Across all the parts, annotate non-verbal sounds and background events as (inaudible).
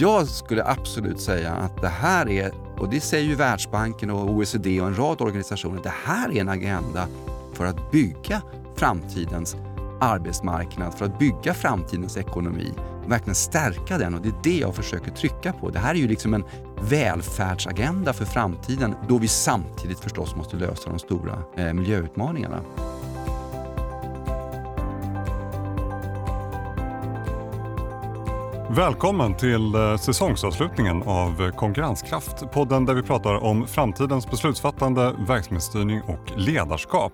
jag skulle absolut säga att det här är, och det säger ju Världsbanken och OECD och en rad organisationer, det här är en agenda för att bygga framtidens arbetsmarknad, för att bygga framtidens ekonomi och verkligen stärka den och det är det jag försöker trycka på. Det här är ju liksom en välfärdsagenda för framtiden då vi samtidigt förstås måste lösa de stora eh, miljöutmaningarna. Välkommen till eh, säsongsavslutningen av Konkurrenskraft. Podden där vi pratar om framtidens beslutsfattande, verksamhetsstyrning och ledarskap.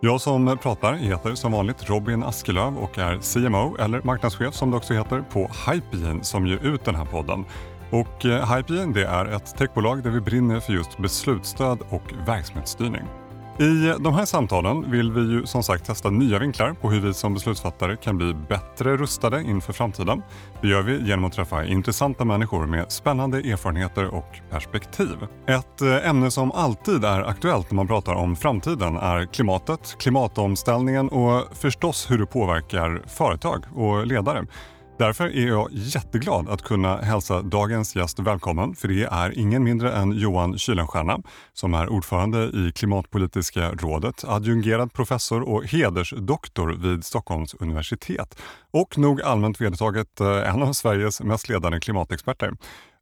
Jag som pratar heter som vanligt Robin Askelöv och är CMO, eller marknadschef som det också heter, på Hypegen som ger ut den här podden. Och eh, Hypegene Hypegen det är ett techbolag där vi brinner för just beslutsstöd och verksamhetsstyrning. I de här samtalen vill vi ju som sagt testa nya vinklar på hur vi som beslutsfattare kan bli bättre rustade inför framtiden. Det gör vi genom att träffa intressanta människor med spännande erfarenheter och perspektiv. Ett eh, ämne som alltid är aktuellt när man pratar om framtiden är klimatet, klimatomställningen och förstås hur det påverkar företag och ledare. Därför är jag jätteglad att kunna hälsa dagens gäst välkommen, för det är ingen mindre än Johan Kylenstierna som är ordförande i Klimatpolitiska rådet, adjungerad professor och hedersdoktor vid Stockholms universitet och nog allmänt vedertaget eh, en av Sveriges mest ledande klimatexperter.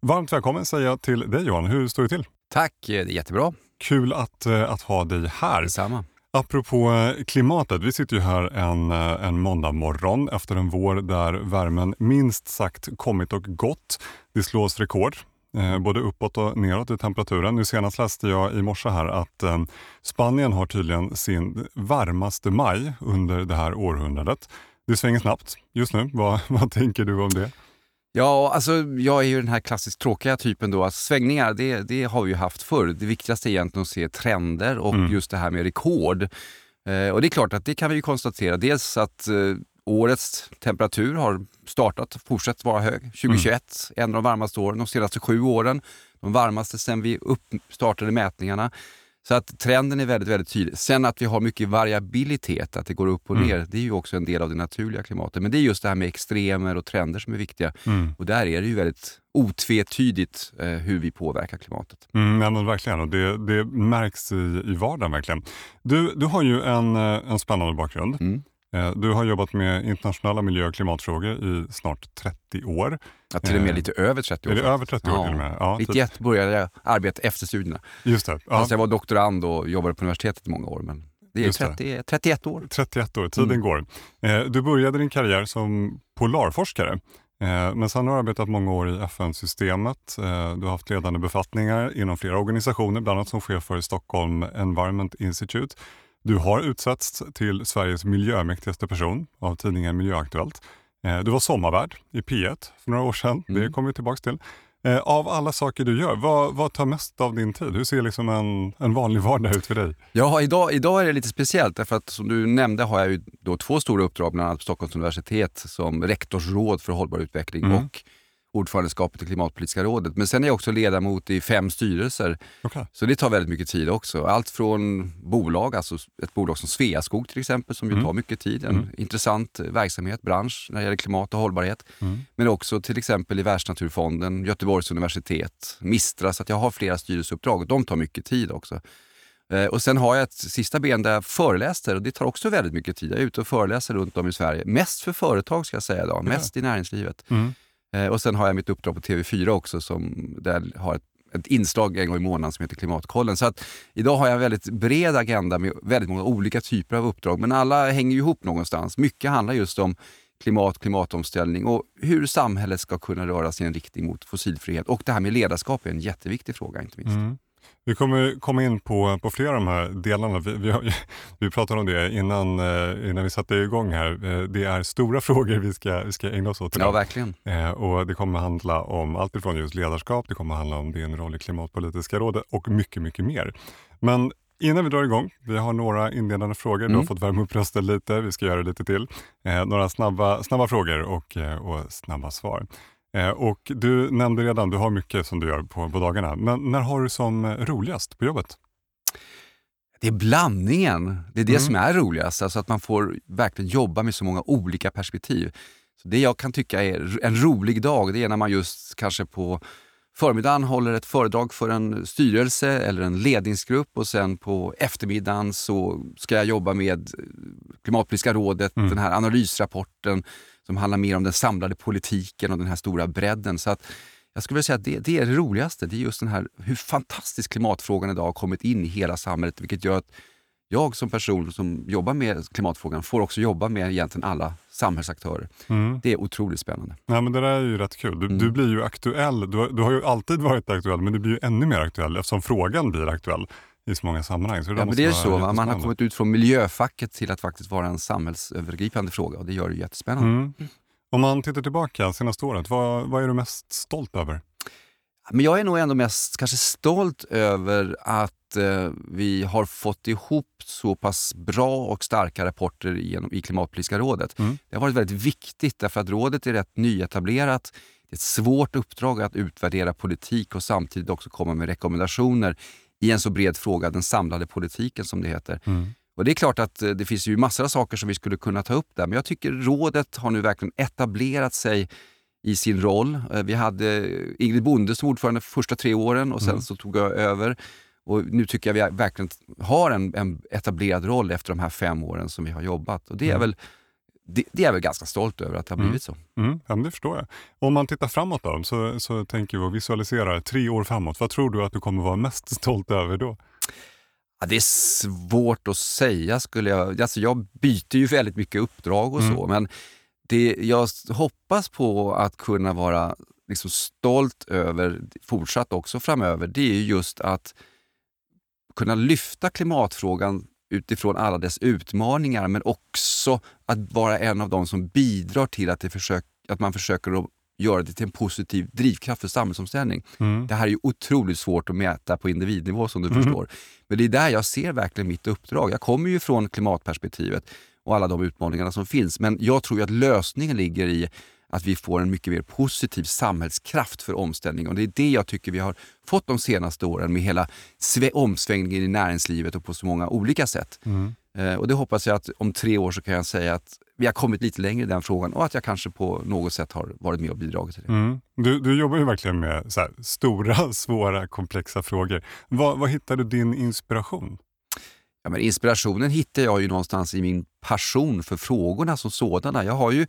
Varmt välkommen säger jag till dig Johan. Hur står det till? Tack, det är jättebra. Kul att, eh, att ha dig här. Detsamma. Apropå eh, klimatet, vi sitter ju här en, eh, en måndag morgon efter en vår där värmen minst sagt kommit och gått. Det slås rekord, eh, både uppåt och neråt i temperaturen. Nu senast läste jag i morse här att eh, Spanien har tydligen sin varmaste maj under det här århundradet. Det svänger snabbt just nu. Vad, (laughs) vad tänker du om det? Ja, alltså jag är ju den här klassiskt tråkiga typen då. Att svängningar, det, det har vi ju haft förr. Det viktigaste är egentligen att se trender och mm. just det här med rekord. Eh, och det är klart att det kan vi ju konstatera. Dels att eh, årets temperatur har startat, fortsatt vara hög. 2021, mm. en av de varmaste åren, de senaste sju åren. De varmaste sedan vi startade mätningarna. Så att trenden är väldigt, väldigt tydlig. Sen att vi har mycket variabilitet, att det går upp och mm. ner, mm. det är ju också en del av det naturliga klimatet. Men det är just det här med extremer och trender som är viktiga. Mm. Och där är det ju väldigt otvetydigt eh, hur vi påverkar klimatet. Mm, ja, men verkligen, och det, det märks i, i vardagen verkligen. Du, du har ju en, eh, en spännande bakgrund. Mm. Eh, du har jobbat med internationella miljö och klimatfrågor i snart 30 år. Ja, till och med eh, lite över 30 år. Är det över 30 år ja. till och med? Ja, 91 typ. började jag arbeta efter studierna. Just det. Ja. Fast jag var doktorand och jobbade på universitetet i många år. Men det är 30, 31 år. 31 år, tiden mm. går. Eh, du började din karriär som polarforskare. Men sen har du arbetat många år i FN-systemet. Du har haft ledande befattningar inom flera organisationer, bland annat som chef för Stockholm Environment Institute. Du har utsetts till Sveriges miljömäktigaste person av tidningen Miljöaktuellt. Eh, du var sommarvärd i P1 för några år sedan. Mm. Det kommer vi tillbaka till. Eh, av alla saker du gör, vad, vad tar mest av din tid? Hur ser liksom en, en vanlig vardag ut för dig? Ja, idag, idag är det lite speciellt därför att som du nämnde har jag ju då två stora uppdrag, bland annat på Stockholms universitet som rektorsråd för hållbar utveckling mm. och ordförandeskapet i Klimatpolitiska rådet. Men sen är jag också ledamot i fem styrelser. Okay. Så det tar väldigt mycket tid också. Allt från bolag, alltså ett bolag som Sveaskog till exempel, som ju mm. tar mycket tid. En mm. intressant verksamhet, bransch när det gäller klimat och hållbarhet. Mm. Men också till exempel i Världsnaturfonden, Göteborgs universitet, Mistra. Så att jag har flera styrelseuppdrag och de tar mycket tid också. Eh, och sen har jag ett sista ben där jag föreläser och det tar också väldigt mycket tid. Jag är ute och föreläser runt om i Sverige. Mest för företag ska jag säga idag, mest i näringslivet. Mm. Eh, och sen har jag mitt uppdrag på TV4 också som där jag har ett, ett inslag en gång i månaden som heter Klimatkollen. Så att idag har jag en väldigt bred agenda med väldigt många olika typer av uppdrag, men alla hänger ihop någonstans. Mycket handlar just om klimat, klimatomställning och hur samhället ska kunna röra sig i en riktning mot fossilfrihet. Och det här med ledarskap är en jätteviktig fråga inte minst. Mm. Vi kommer komma in på, på flera av de här delarna. Vi, vi, har, (laughs) vi pratade om det innan, eh, innan vi satte igång här. Eh, det är stora (laughs) frågor vi ska, vi ska ägna oss åt idag. Ja, verkligen. Eh, och det kommer handla om allt ifrån just ledarskap, det kommer handla om din roll i Klimatpolitiska rådet och mycket, mycket mer. Men Innan vi drar igång, vi har några inledande frågor. Du har mm. fått värma upp rösten lite, vi ska göra det lite till. Eh, några snabba, snabba frågor och, och snabba svar. Eh, och du nämnde redan, du har mycket som du gör på, på dagarna. Men när har du som roligast på jobbet? Det är blandningen. Det är det mm. som är roligast. Alltså att man får verkligen jobba med så många olika perspektiv. Så det jag kan tycka är en rolig dag, det är när man just kanske på förmiddagen håller ett föredrag för en styrelse eller en ledningsgrupp och sen på eftermiddagen så ska jag jobba med Klimatpolitiska rådet, mm. den här analysrapporten som handlar mer om den samlade politiken och den här stora bredden. Så att jag skulle vilja säga att det, det, är det roligaste. Det är just den här hur fantastiskt klimatfrågan idag har kommit in i hela samhället, vilket gör att jag som person som jobbar med klimatfrågan får också jobba med egentligen alla samhällsaktörer. Mm. Det är otroligt spännande. Ja, men det där är ju rätt kul. Du, mm. du blir ju aktuell. Du, du, har ju alltid varit aktuell, men du blir ju ännu mer aktuell eftersom frågan blir aktuell i så många sammanhang. Så det ja, men det är så. Man har kommit ut från miljöfacket till att faktiskt vara en samhällsövergripande fråga och det gör det jättespännande. Mm. Om man tittar tillbaka senaste året, vad, vad är du mest stolt över? Men jag är nog ändå mest kanske stolt över att eh, vi har fått ihop så pass bra och starka rapporter genom, i Klimatpolitiska rådet. Mm. Det har varit väldigt viktigt därför att rådet är rätt nyetablerat. Det är ett svårt uppdrag att utvärdera politik och samtidigt också komma med rekommendationer i en så bred fråga, den samlade politiken som det heter. Mm. Och Det är klart att eh, det finns ju massor av saker som vi skulle kunna ta upp där, men jag tycker rådet har nu verkligen etablerat sig i sin roll. Eh, vi hade Ingrid Bonde som ordförande för första tre åren och sen mm. så tog jag över. Och nu tycker jag vi verkligen har en, en, etablerad roll efter de här fem åren som vi har jobbat. Och det är mm. väl det, det, är jag väl ganska stolt över att det har mm. blivit så. Mm. Ja, det förstår jag. Om man tittar framåt då, så, så tänker vi och visualiserar tre år framåt. Vad tror du att du kommer vara mest stolt över då? Ja, det är svårt att säga. Skulle jag, alltså jag byter ju väldigt mycket uppdrag och mm. så, men det jag hoppas på att kunna vara liksom stolt över fortsatt också framöver, det är just att kunna lyfta klimatfrågan utifrån alla dess utmaningar, men också att vara en av de som bidrar till att, försök, att man försöker att göra det till en positiv drivkraft för samhällsomställning. Mm. Det här är ju otroligt svårt att mäta på individnivå som du mm. förstår. Men det är där jag ser verkligen mitt uppdrag. Jag kommer ju från klimatperspektivet och alla de utmaningarna som finns. Men jag tror att lösningen ligger i att vi får en mycket mer positiv samhällskraft för omställning. Och Det är det jag tycker vi har fått de senaste åren med hela omsvängningen i näringslivet och på så många olika sätt. Mm. Eh, och Det hoppas jag att om tre år så kan jag säga att vi har kommit lite längre i den frågan och att jag kanske på något sätt har varit med och bidragit till det. Mm. Du, du, jobbar ju verkligen med stora, (laughs) svåra, komplexa frågor. Var, var hittar du din inspiration? Ja, men inspirationen hittar jag ju någonstans i min passion för frågorna som sådana. Jag har ju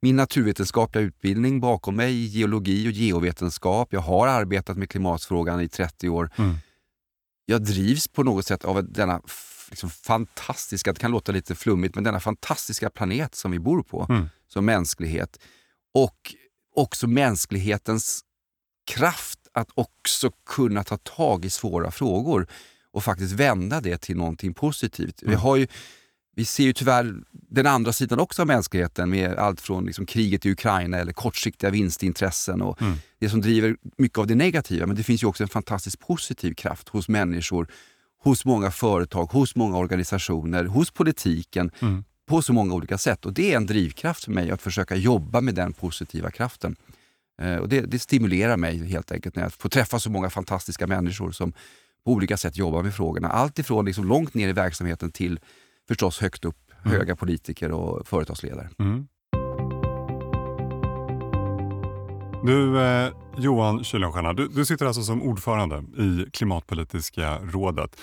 min naturvetenskapliga utbildning bakom mig i geologi och geovetenskap. Jag har arbetat med klimatfrågan i 30 år. Mm. Jag drivs på något sätt av denna liksom fantastiska, det kan låta lite flummigt, men denna fantastiska planet som vi bor på mm. som mänsklighet. Och också mänsklighetens kraft att också kunna ta tag i svåra frågor och faktiskt vända det till någonting positivt. Mm. Vi, har ju, vi ser ju tyvärr den andra sidan också av mänskligheten med allt från liksom kriget i Ukraina eller kortsiktiga vinstintressen och mm. det som driver mycket av det negativa. Men det finns ju också en fantastiskt positiv kraft hos människor, hos många företag, hos många organisationer, hos politiken. Mm. på så många olika sätt. Och Det är en drivkraft för mig att försöka jobba med den positiva kraften. Eh, och det, det, stimulerar mig helt enkelt när jag får träffa så många fantastiska människor som på olika sätt jobbar med frågorna. Allt ifrån liksom långt ner i verksamheten till förstås högt upp, mm. höga politiker och företagsledare. Mm. Du eh, Johan Kuylenstierna, du, du sitter alltså som ordförande i Klimatpolitiska rådet.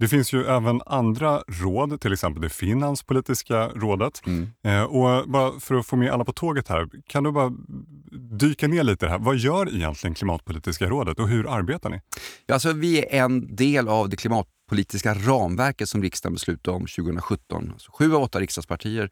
Det finns ju även andra råd, till exempel det Finanspolitiska rådet. Mm. Eh, och bara för att få med alla på tåget här, kan du bara dyka ner lite här. Vad gör egentligen Klimatpolitiska rådet och hur arbetar ni? Ja, alltså, vi är en del av det klimatpolitiska ramverket som riksdagen beslutade om 2017. Så sju av åtta riksdagspartier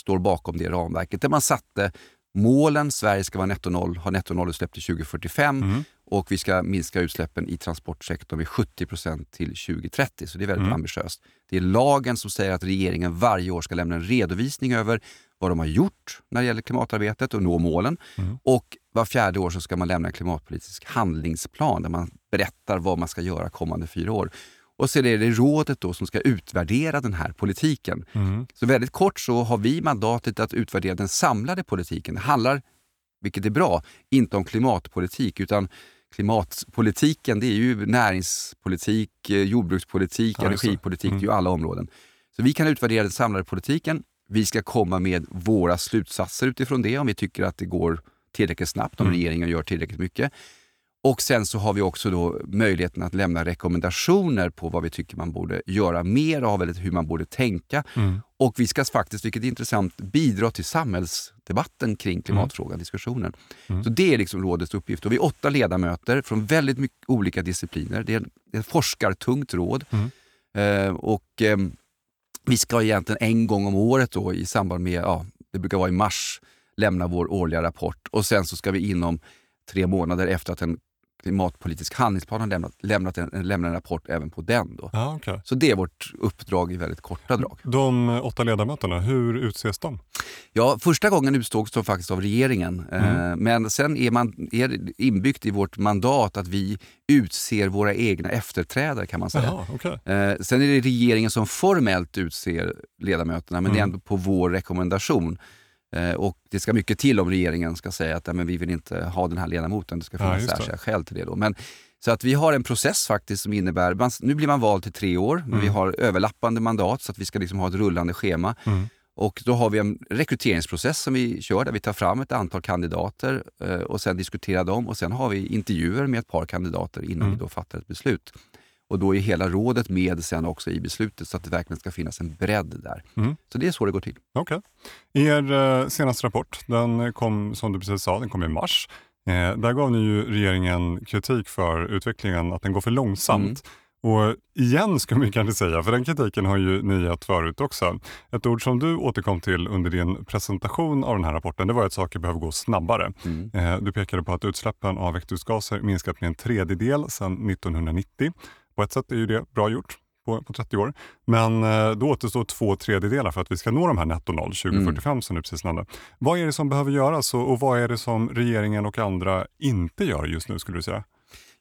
står bakom det ramverket där man satte målen. Sverige ska vara netto noll, ha netto nollutsläpp till 2045 mm. Och vi ska minska utsläppen i transportsektorn med 70% till 2030. Så det är väldigt mm. ambitiöst. Det är lagen som säger att regeringen varje år ska lämna en redovisning över vad de har gjort när det gäller klimatarbetet och nå målen. Mm. Och var fjärde år så ska man lämna en klimatpolitisk handlingsplan där man berättar vad man ska göra kommande fyra år. Och så är det rådet då som ska utvärdera den här politiken. Mm. Så väldigt kort så har vi mandatet att utvärdera den samlade politiken. Det handlar, vilket är bra, inte om klimatpolitik utan klimatpolitiken det är ju näringspolitik, eh, jordbrukspolitik, ja, energipolitik, mm. det är ju alla områden. Så vi kan utvärdera den samlade politiken vi ska komma med våra slutsatser utifrån det, om vi tycker att det går tillräckligt snabbt, om Mm. regeringen gör tillräckligt mycket. Och sen så har vi också då möjligheten att lämna rekommendationer på vad vi tycker man borde göra mer av eller hur man borde tänka. Mm. Och vi ska faktiskt, vilket är intressant, bidra till samhällsdebatten kring klimatfrågan, diskussionen. Mm. Så det är liksom rådets uppgift. Och vi är åtta ledamöter från väldigt mycket olika discipliner. Det är ett forskartungt råd. Mm. Eh, och ehm, vi ska egentligen en gång om året då, i samband med, ja, det brukar vara i mars, lämna vår årliga rapport. Och sen så ska vi inom tre månader efter att en klimatpolitisk handlingsplan har lämnat, lämnat en, lämna en rapport även på den. Då. Ja, okej. Så det är vårt uppdrag i väldigt korta drag. De åtta ledamöterna, hur utses de? Ja, första gången utsågs de faktiskt av regeringen. Eh, Men sen är, man, är inbyggt i vårt mandat att vi utser våra egna efterträdare kan man säga. Jaha, okej. Eh, sen är det regeringen som formellt utser ledamöterna, men det är Mm. ändå på vår rekommendation. Eh, och det ska mycket till om regeringen ska säga att nej, men vi vill inte ha den här ledamoten, det ska Ja, finnas det. särskilda skäl till det. Då. Men, så att vi har en process faktiskt som innebär, man, nu blir man vald till tre år, men vi Mm. har överlappande mandat så att vi ska liksom ha ett rullande schema. Mm. Och då har vi en rekryteringsprocess som vi kör där vi tar fram ett antal kandidater eh, och sen diskuterar dem och sen har vi intervjuer med ett par kandidater innan Mm. vi då fattar ett beslut. Och då är hela rådet med sen också i beslutet så att det verkligen ska finnas en bredd där. Mm. Så det är så det går till. Okej. Er eh, senaste rapport, den kom som du precis sa, den kom i mars. Eh, där gav ni ju regeringen kritik för utvecklingen, att den går för långsamt. Och igen ska man kanske säga, för den kritiken har ju ni gett förut också. Ett ord som du återkom till under din presentation av den här rapporten, det var att saker behöver gå snabbare. Mm. Eh, du pekade på att utsläppen av växthusgaser minskat med en tredjedel sedan 1990. På ett sätt är ju det bra gjort på, på 30 år. Men eh, då återstår två tredjedelar för att vi ska nå de här netto noll 2045 som du precis nämnde. Vad är det som behöver göras och, och vad är det som regeringen och andra inte gör just nu skulle du säga?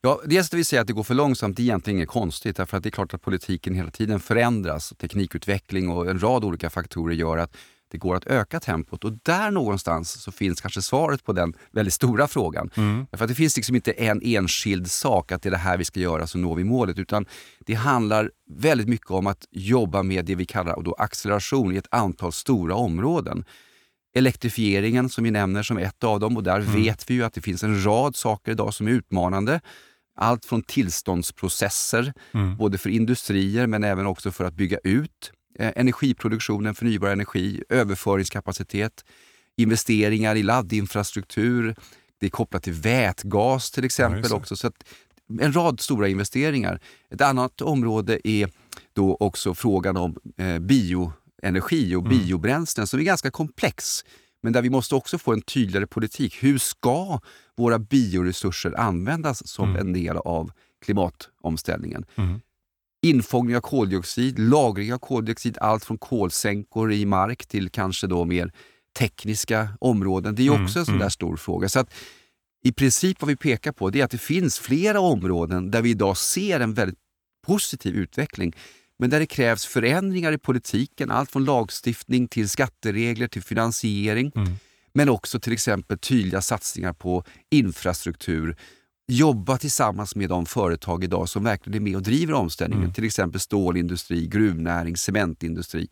Ja, dels vill säga att det går för långsamt, det är egentligen inget konstigt därför att det är klart att politiken hela tiden förändras. Teknikutveckling och en rad olika faktorer gör att det går att öka tempot och där någonstans så finns kanske svaret på den väldigt stora frågan. Mm. Att det finns liksom inte en enskild sak, att det är det här vi ska göra så når vi målet, utan det handlar väldigt mycket om att jobba med det vi kallar då acceleration i ett antal stora områden. Elektrifieringen som vi nämner som ett av dem och där vet vi ju att det finns en rad saker idag som är utmanande. Allt från tillståndsprocesser, Mm. både för industrier men även också för att bygga ut energiproduktionen, förnybar energi, överföringskapacitet, investeringar i laddinfrastruktur. Det är kopplat till vätgas till exempel det. också. Så en rad stora investeringar. Ett annat område är då också frågan om eh, bioenergi och Mm. biobränslen som är ganska komplex. Men där vi måste också få en tydligare politik. Hur ska våra bioresurser användas som Mm. en del av klimatomställningen? Mm. Infångning av koldioxid, lagring av koldioxid, allt från kolsänkor i mark till kanske då mer tekniska områden. Det är Mm, också en sån mm. där stor fråga. Så att I princip vad vi pekar på det är att det finns flera områden där vi idag ser en väldigt positiv utveckling men där det krävs förändringar i politiken, allt från lagstiftning till skatteregler till finansiering. Mm. Men också till exempel tydliga satsningar på infrastruktur. Jobba tillsammans med de företag idag som verkligen är med och driver omställningen. Mm. Till exempel stålindustri, gruvnäring, cementindustri.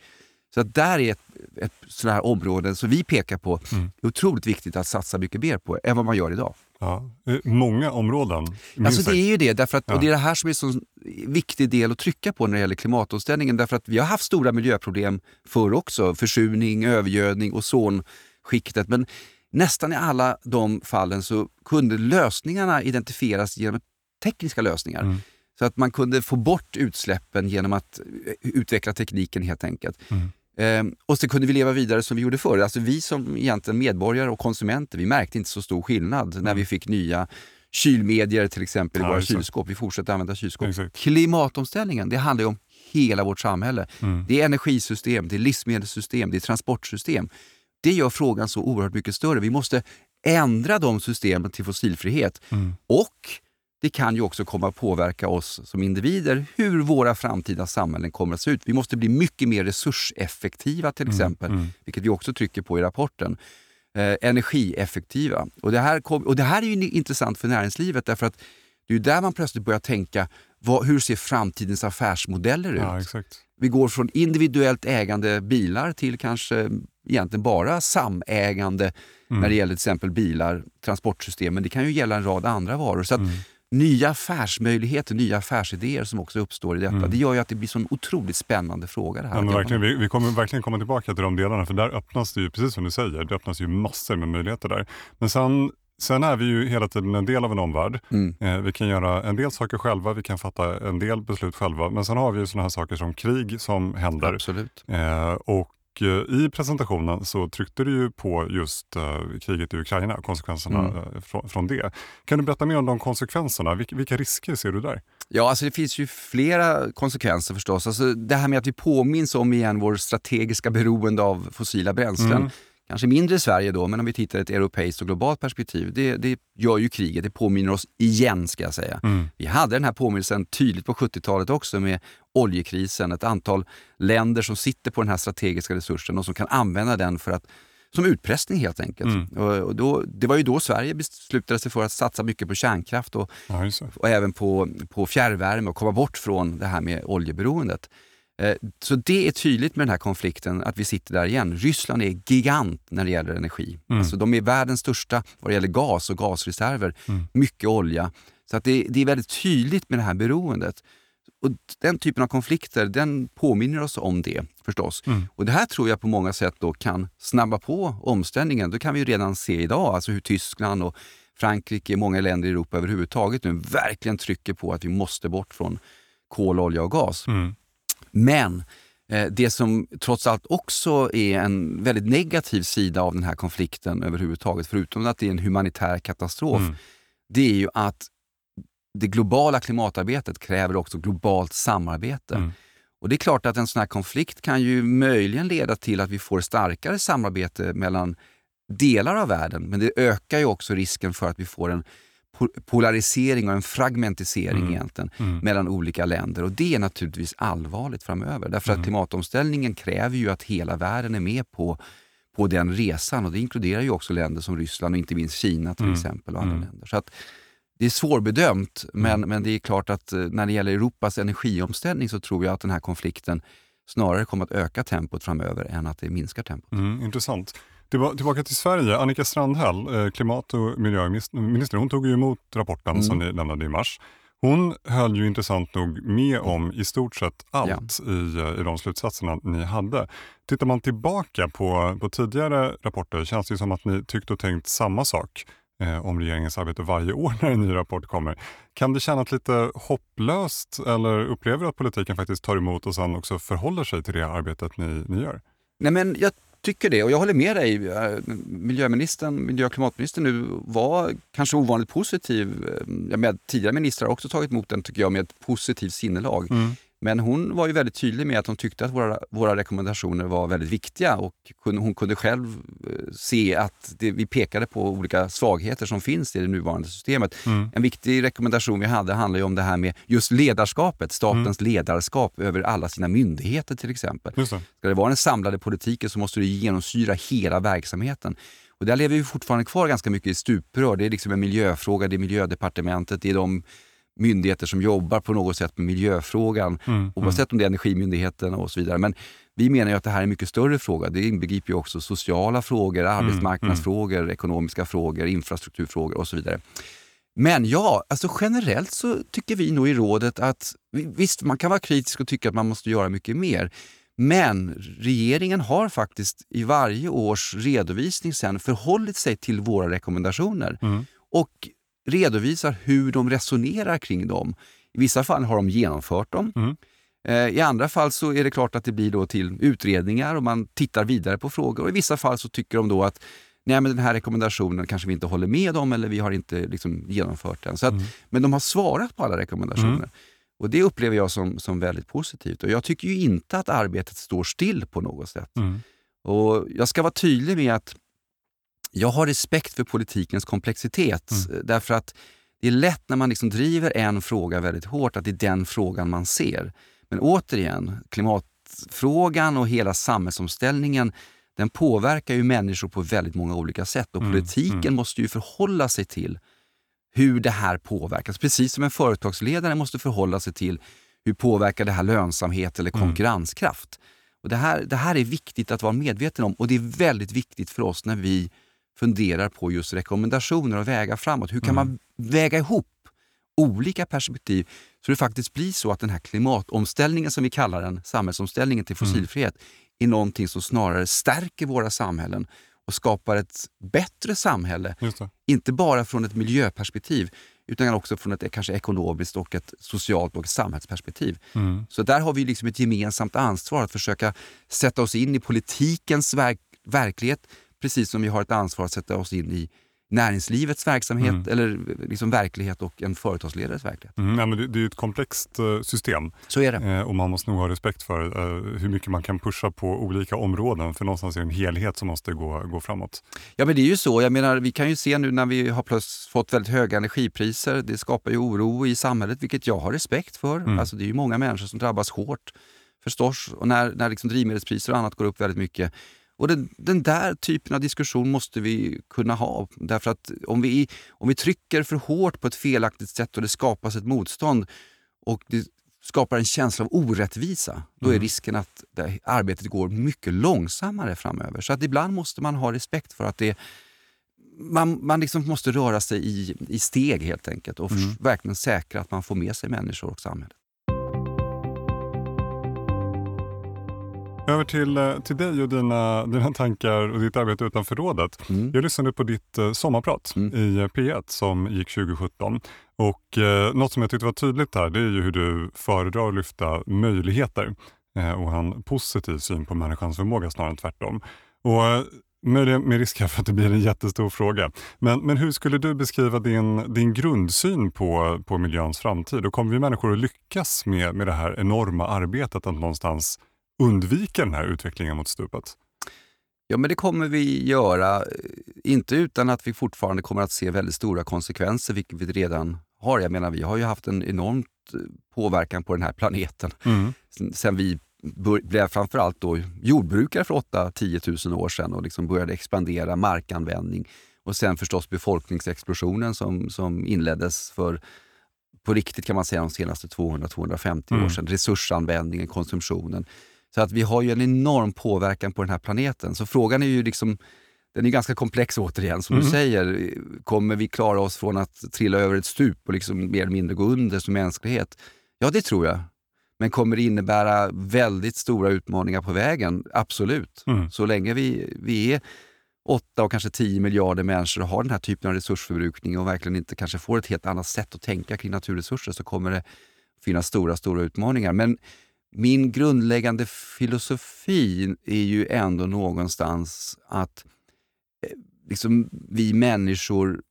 Så att där är ett, ett sådana här områden som vi pekar på Mm. är otroligt viktigt att satsa mycket mer på än vad man gör idag. Ja. Eh, Många områden. Alltså det är ju det, därför att, Ja. och det är det här som är en så viktig del att trycka på när det gäller klimatomställningen. Därför att vi har haft stora miljöproblem förr också. Försurning, övergödning, ozonskiktet. Men nästan i alla de fallen så kunde lösningarna identifieras genom tekniska lösningar. Mm. Så att man kunde få bort utsläppen genom att eh, utveckla tekniken helt enkelt. Mm. Ehm, och så kunde vi leva vidare som vi gjorde förr. Alltså vi som egentligen medborgare och konsumenter, vi märkte inte så stor skillnad när vi fick nya kylmedier till exempel i Ja, våra det. kylskåp. Vi fortsätter använda kylskåp. Exakt. Klimatomställningen, det handlar ju om hela vårt samhälle. Mm. Det är energisystem, det är livsmedelssystem, det är transportsystem. Det gör frågan så oerhört mycket större. Vi måste ändra de systemen till fossilfrihet. Mm. Och det kan ju också komma att påverka oss som individer, hur våra framtida samhällen kommer att se ut. Vi måste bli mycket mer resurseffektiva till exempel, mm. vilket vi också trycker på i rapporten. Eh, energieffektiva. Och det, här kom, och det här är ju intressant för näringslivet därför att det är där man plötsligt börjar tänka, vad, hur ser framtidens affärsmodeller ut? Ja. Vi går från individuellt ägande bilar till kanske egentligen bara samägande mm. när det gäller till exempel bilar, transportsystem, men det kan ju gälla en rad andra varor. Så att mm. Nya affärsmöjligheter, nya affärsidéer som också uppstår i detta. Mm. Det gör ju att det blir en otroligt spännande fråga. Det här. Ja, verkligen, vi, vi, kommer verkligen komma tillbaka till de delarna, för där öppnas det ju, precis som du säger, det öppnas ju massor med möjligheter där. Men sen Sen är vi ju hela tiden en del av en omvärld. Mm. Eh, vi kan göra en del saker själva, vi kan fatta en del beslut själva. Men sen har vi ju sådana här saker som krig som händer. Absolut. Eh, och Eh, i presentationen så tryckte du ju på just uh, kriget i Ukraina och konsekvenserna mm. uh, från, från, det. Kan du berätta mer om de konsekvenserna? Vilka, vilka risker ser du där? Ja, alltså det finns ju flera konsekvenser förstås. Alltså det här med att vi påminns om igen vår strategiska beroende av fossila bränslen. Mm. Kanske mindre i Sverige då, men om vi tittar i ett europeiskt och globalt perspektiv. Det, det gör ju kriget, det påminner oss igen ska jag säga. Mm. Vi hade den här påminnelsen tydligt på 70-talet också med oljekrisen. Ett antal länder som sitter på den här strategiska resursen och som kan använda den för att som utpressning helt enkelt. Mm. Och, då, det var ju då Sverige beslutade sig för att satsa mycket på kärnkraft och, ja, och även på, på fjärrvärme och komma bort från det här med oljeberoendet. Eh, så det är tydligt med den här konflikten, att vi sitter där igen. Ryssland är gigant när det gäller energi. Mm. Alltså, de är världens största vad det gäller gas och gasreserver. Mm. Mycket olja. Så att det, det, är väldigt tydligt med det här beroendet. Och Den typen av konflikter den påminner oss om det förstås. Mm. Och Det här tror jag på många sätt då kan snabba på omställningen. Det kan vi redan se idag, alltså hur Tyskland och Frankrike, många länder i Europa överhuvudtaget nu verkligen trycker på att vi måste bort från kol, olja och gas. Mm. Men eh, det som trots allt också är en väldigt negativ sida av den här konflikten överhuvudtaget, förutom att det är en humanitär katastrof, mm. det är ju att det globala klimatarbetet kräver också globalt samarbete. Mm. Och Det är klart att en sån här konflikt kan ju möjligen leda till att vi får starkare samarbete mellan delar av världen, men det ökar ju också risken för att vi får en polarisering och en fragmentisering mm. egentligen mm. mellan olika länder. Och Det är naturligtvis allvarligt framöver. Därför mm. att klimatomställningen kräver ju att hela världen är med på, på den resan. Och Det inkluderar ju också länder som Ryssland och inte minst Kina till mm. exempel. och andra mm. länder. Så att Det är svårbedömt, men, mm. men det är klart att eh, när det gäller Europas energiomställning så tror jag att den här konflikten snarare kommer att öka tempot framöver än att det minskar tempot. intressant. Tillbaka till Sverige. Annika Strandhäll, eh, klimat och miljöminister, hon tog ju emot rapporten mm. som ni lämnade i mars. Hon höll ju intressant nog med om i stort sett allt ja. i, eh, i de slutsatserna ni hade. Tittar man tillbaka på, på tidigare rapporter känns det som att ni tyckt och tänkt samma sak eh, om regeringens arbete varje år när en ny rapport kommer. Kan det kännas lite hopplöst eller upplever du att politiken faktiskt tar emot och sen också förhåller sig till det arbetet ni, ni gör? Nej, men jag tycker det och jag håller med dig. Eh, miljöministern, miljö och klimatministern nu var kanske ovanligt positiv. Eh, jag med tidigare ministrar har också tagit emot den tycker jag med ett positivt sinnelag. Mm. Men hon var ju väldigt tydlig med att hon tyckte att våra, våra rekommendationer var väldigt viktiga och hon kunde själv eh, se att det, vi pekade på olika svagheter som finns i det nuvarande systemet. Mm. En viktig rekommendation vi hade handlar om det här med just ledarskapet, statens mm. ledarskap över alla sina myndigheter till exempel. Det. Ska det vara den samlade politiken så måste det genomsyra hela verksamheten. Och där lever vi fortfarande kvar ganska mycket i stuprör. Det är liksom en miljöfråga, det är miljödepartementet, det är de myndigheter som jobbar på något sätt med miljöfrågan, mm, mm. oavsett mm. om det är Energimyndigheten och så vidare. Men vi menar att det här är en mycket större fråga. Det inbegriper också sociala frågor, mm, arbetsmarknadsfrågor, mm. ekonomiska frågor, infrastrukturfrågor och så vidare. Men ja, alltså generellt så tycker vi nog i rådet att visst, man kan vara kritisk och tycka att man måste göra mycket mer. Men regeringen har faktiskt i varje års redovisning sen förhållit sig till våra rekommendationer. Mm. Och redovisar hur de resonerar kring dem. I vissa fall har de genomfört dem. Mm. Eh, I andra fall så är det klart att det blir då till utredningar och man tittar vidare på frågor. Och I vissa fall så tycker de då att nej men den här rekommendationen kanske vi inte håller med om eller vi har inte liksom genomfört den. Så att, mm. Men de har svarat på alla rekommendationer. Mm. Och Det upplever jag som, som väldigt positivt. Och Jag tycker ju inte att arbetet står still på något sätt. Mm. Och Jag ska vara tydlig med att jag har respekt för politikens komplexitet. Mm. Därför att det är lätt när man liksom driver en fråga väldigt hårt att det är den frågan man ser. Men återigen, klimatfrågan och hela samhällsomställningen den påverkar ju människor på väldigt många olika sätt och mm. politiken mm. måste ju förhålla sig till hur det här påverkas. Precis som en företagsledare måste förhålla sig till hur påverkar det här lönsamhet eller Mm. konkurrenskraft? Och det, här, det här är viktigt att vara medveten om och det är väldigt viktigt för oss när vi funderar på just rekommendationer och vägar framåt. Hur kan man väga ihop olika perspektiv så det faktiskt blir så att den här klimatomställningen som vi kallar den, samhällsomställningen till fossilfrihet, är någonting som snarare stärker våra samhällen och skapar ett bättre samhälle. Inte bara från ett miljöperspektiv utan också från ett kanske ekonomiskt och ett socialt och ett samhällsperspektiv. Mm. Så där har vi liksom ett gemensamt ansvar att försöka sätta oss in i politikens verk verklighet precis som vi har ett ansvar att sätta oss in i näringslivets verksamhet Mm. eller liksom verklighet och en företagsledares verklighet. Mm, ja, men det, det är ju ett komplext eh, system Så är det. eh, och man måste nog ha respekt för eh, hur mycket man kan pusha på olika områden för någonstans är det en helhet som måste gå, gå framåt. Ja men det är ju så. Jag menar, vi kan ju se nu när vi har plötsligt fått väldigt höga energipriser. Det skapar ju oro i samhället, vilket jag har respekt för. Mm. Alltså, det är ju många människor som drabbas hårt förstås. Och när, när liksom drivmedelspriser och annat går upp väldigt mycket. Och den, den där typen av diskussion måste vi kunna ha. Därför att om vi, om vi trycker för hårt på ett felaktigt sätt och det skapas ett motstånd och det skapar en känsla av orättvisa, då är Mm. risken att arbetet går mycket långsammare framöver. Så att ibland måste man ha respekt för att det man, man liksom måste röra sig i, i steg helt enkelt och Mm. verkligen säkra att man får med sig människor och samhället. Över till, eh, till dig och dina, dina tankar och ditt arbete utanför rådet. Mm. Jag lyssnade på ditt eh, sommarprat Mm. i eh, P1 som gick 2017. Och eh, något som jag tyckte var tydligt här det är ju hur du föredrar att lyfta möjligheter eh, och en positiv syn på människans förmåga snarare än tvärtom. Och med, med risk för att det blir en jättestor fråga. Men, men hur skulle du beskriva din, din grundsyn på, på miljöns framtid? Och kommer vi människor att lyckas med, med det här enorma arbetet att någonstans undvika den här utvecklingen mot stupet? Ja, men det kommer vi göra. eh, Inte utan att vi fortfarande kommer att se väldigt stora konsekvenser, vilket vi redan har. Jag menar, vi har ju haft en enormt eh, påverkan på den här planeten Mm. sen, vi blev framförallt då jordbrukare för 8-10 000 år sedan och liksom började expandera markanvändning. Och sen förstås befolkningsexplosionen som, som inleddes för på riktigt kan man säga de senaste 200-250 Mm. år sedan. Resursanvändningen, konsumtionen. Så att vi har ju en enorm påverkan på den här planeten. Så frågan är ju liksom, den är ganska komplex återigen. Som Mm. du säger, kommer vi klara oss från att trilla över ett stup och liksom mer eller mindre gå under som mänsklighet? Ja, det tror jag. Men kommer det innebära väldigt stora utmaningar på vägen? Absolut. Mm. Så länge vi, vi är 8 och kanske 10 miljarder människor och har den här typen av resursförbrukning och verkligen inte kanske får ett helt annat sätt att tänka kring naturresurser så kommer det finnas stora, stora utmaningar. Men min grundläggande filosofi är ju ändå någonstans att eh, liksom, vi människor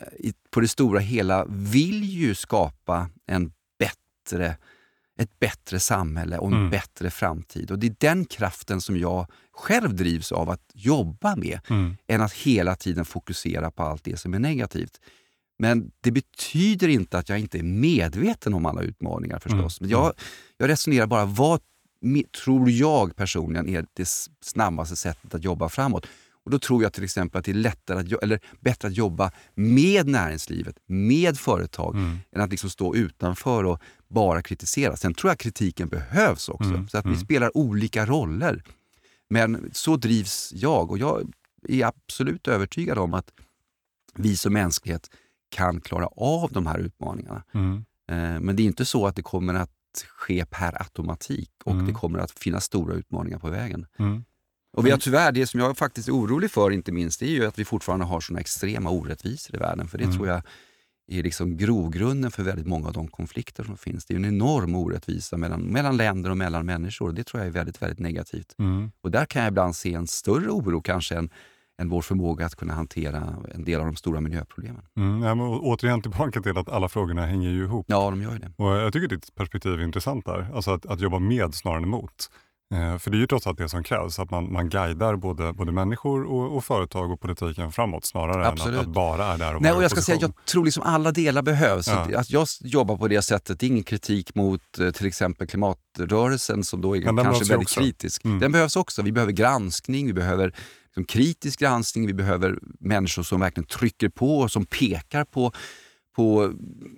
eh, på det stora hela vill ju skapa en bättre, ett bättre samhälle och en Mm. bättre framtid. Och Det är den kraften som jag själv drivs av att jobba med, Mm. än att hela tiden fokusera på allt det som är negativt. Men det betyder inte att jag inte är medveten om alla utmaningar förstås. Mm. Men jag, jag resonerar bara, vad tror jag personligen är det snabbaste sättet att jobba framåt? Och Då tror jag till exempel att det är lättare att, eller bättre att jobba med näringslivet, med företag, Mm. än att liksom stå utanför och bara kritisera. Sen tror jag kritiken behövs också, Mm, så att vi mm. spelar olika roller. Men så drivs jag och jag är absolut övertygad om att vi som mänsklighet kan klara av de här utmaningarna. Mm. Eh, Men det är inte så att det kommer att ske per automatik och Mm. det kommer att finnas stora utmaningar på vägen. Mm. Och vi har tyvärr, det som jag faktiskt är orolig för inte minst, det är ju att vi fortfarande har såna extrema orättvisor i världen. För det Mm. tror jag är liksom grogrunden för väldigt många av de konflikter som finns. Det är en enorm orättvisa mellan, mellan länder och mellan människor. Det tror jag är väldigt, väldigt negativt. Mm. Och där kan jag ibland se en större oro kanske än, än vår förmåga att kunna hantera en del av de stora miljöproblemen. Mm. Ja, men återigen tillbaka till att alla frågorna hänger ju ihop. Ja, de gör ju det. Och jag tycker ditt perspektiv är intressant där. Alltså att, att jobba med snarare än emot. Eh, för det är ju trots allt det som krävs, att man, man guidar både, både människor och, och företag och politiken framåt snarare än Absolut. att, att bara är där och Nej, och jag ska säga, opposition. jag tror liksom alla delar behövs. Ja. Att, att jag jobbar på det sättet, det är ingen kritik mot eh, till exempel klimatrörelsen som då är kanske väldigt också. kritisk. Mm. Den behövs också. Vi behöver granskning, vi behöver liksom kritisk granskning, vi behöver människor som verkligen trycker på och som pekar på, på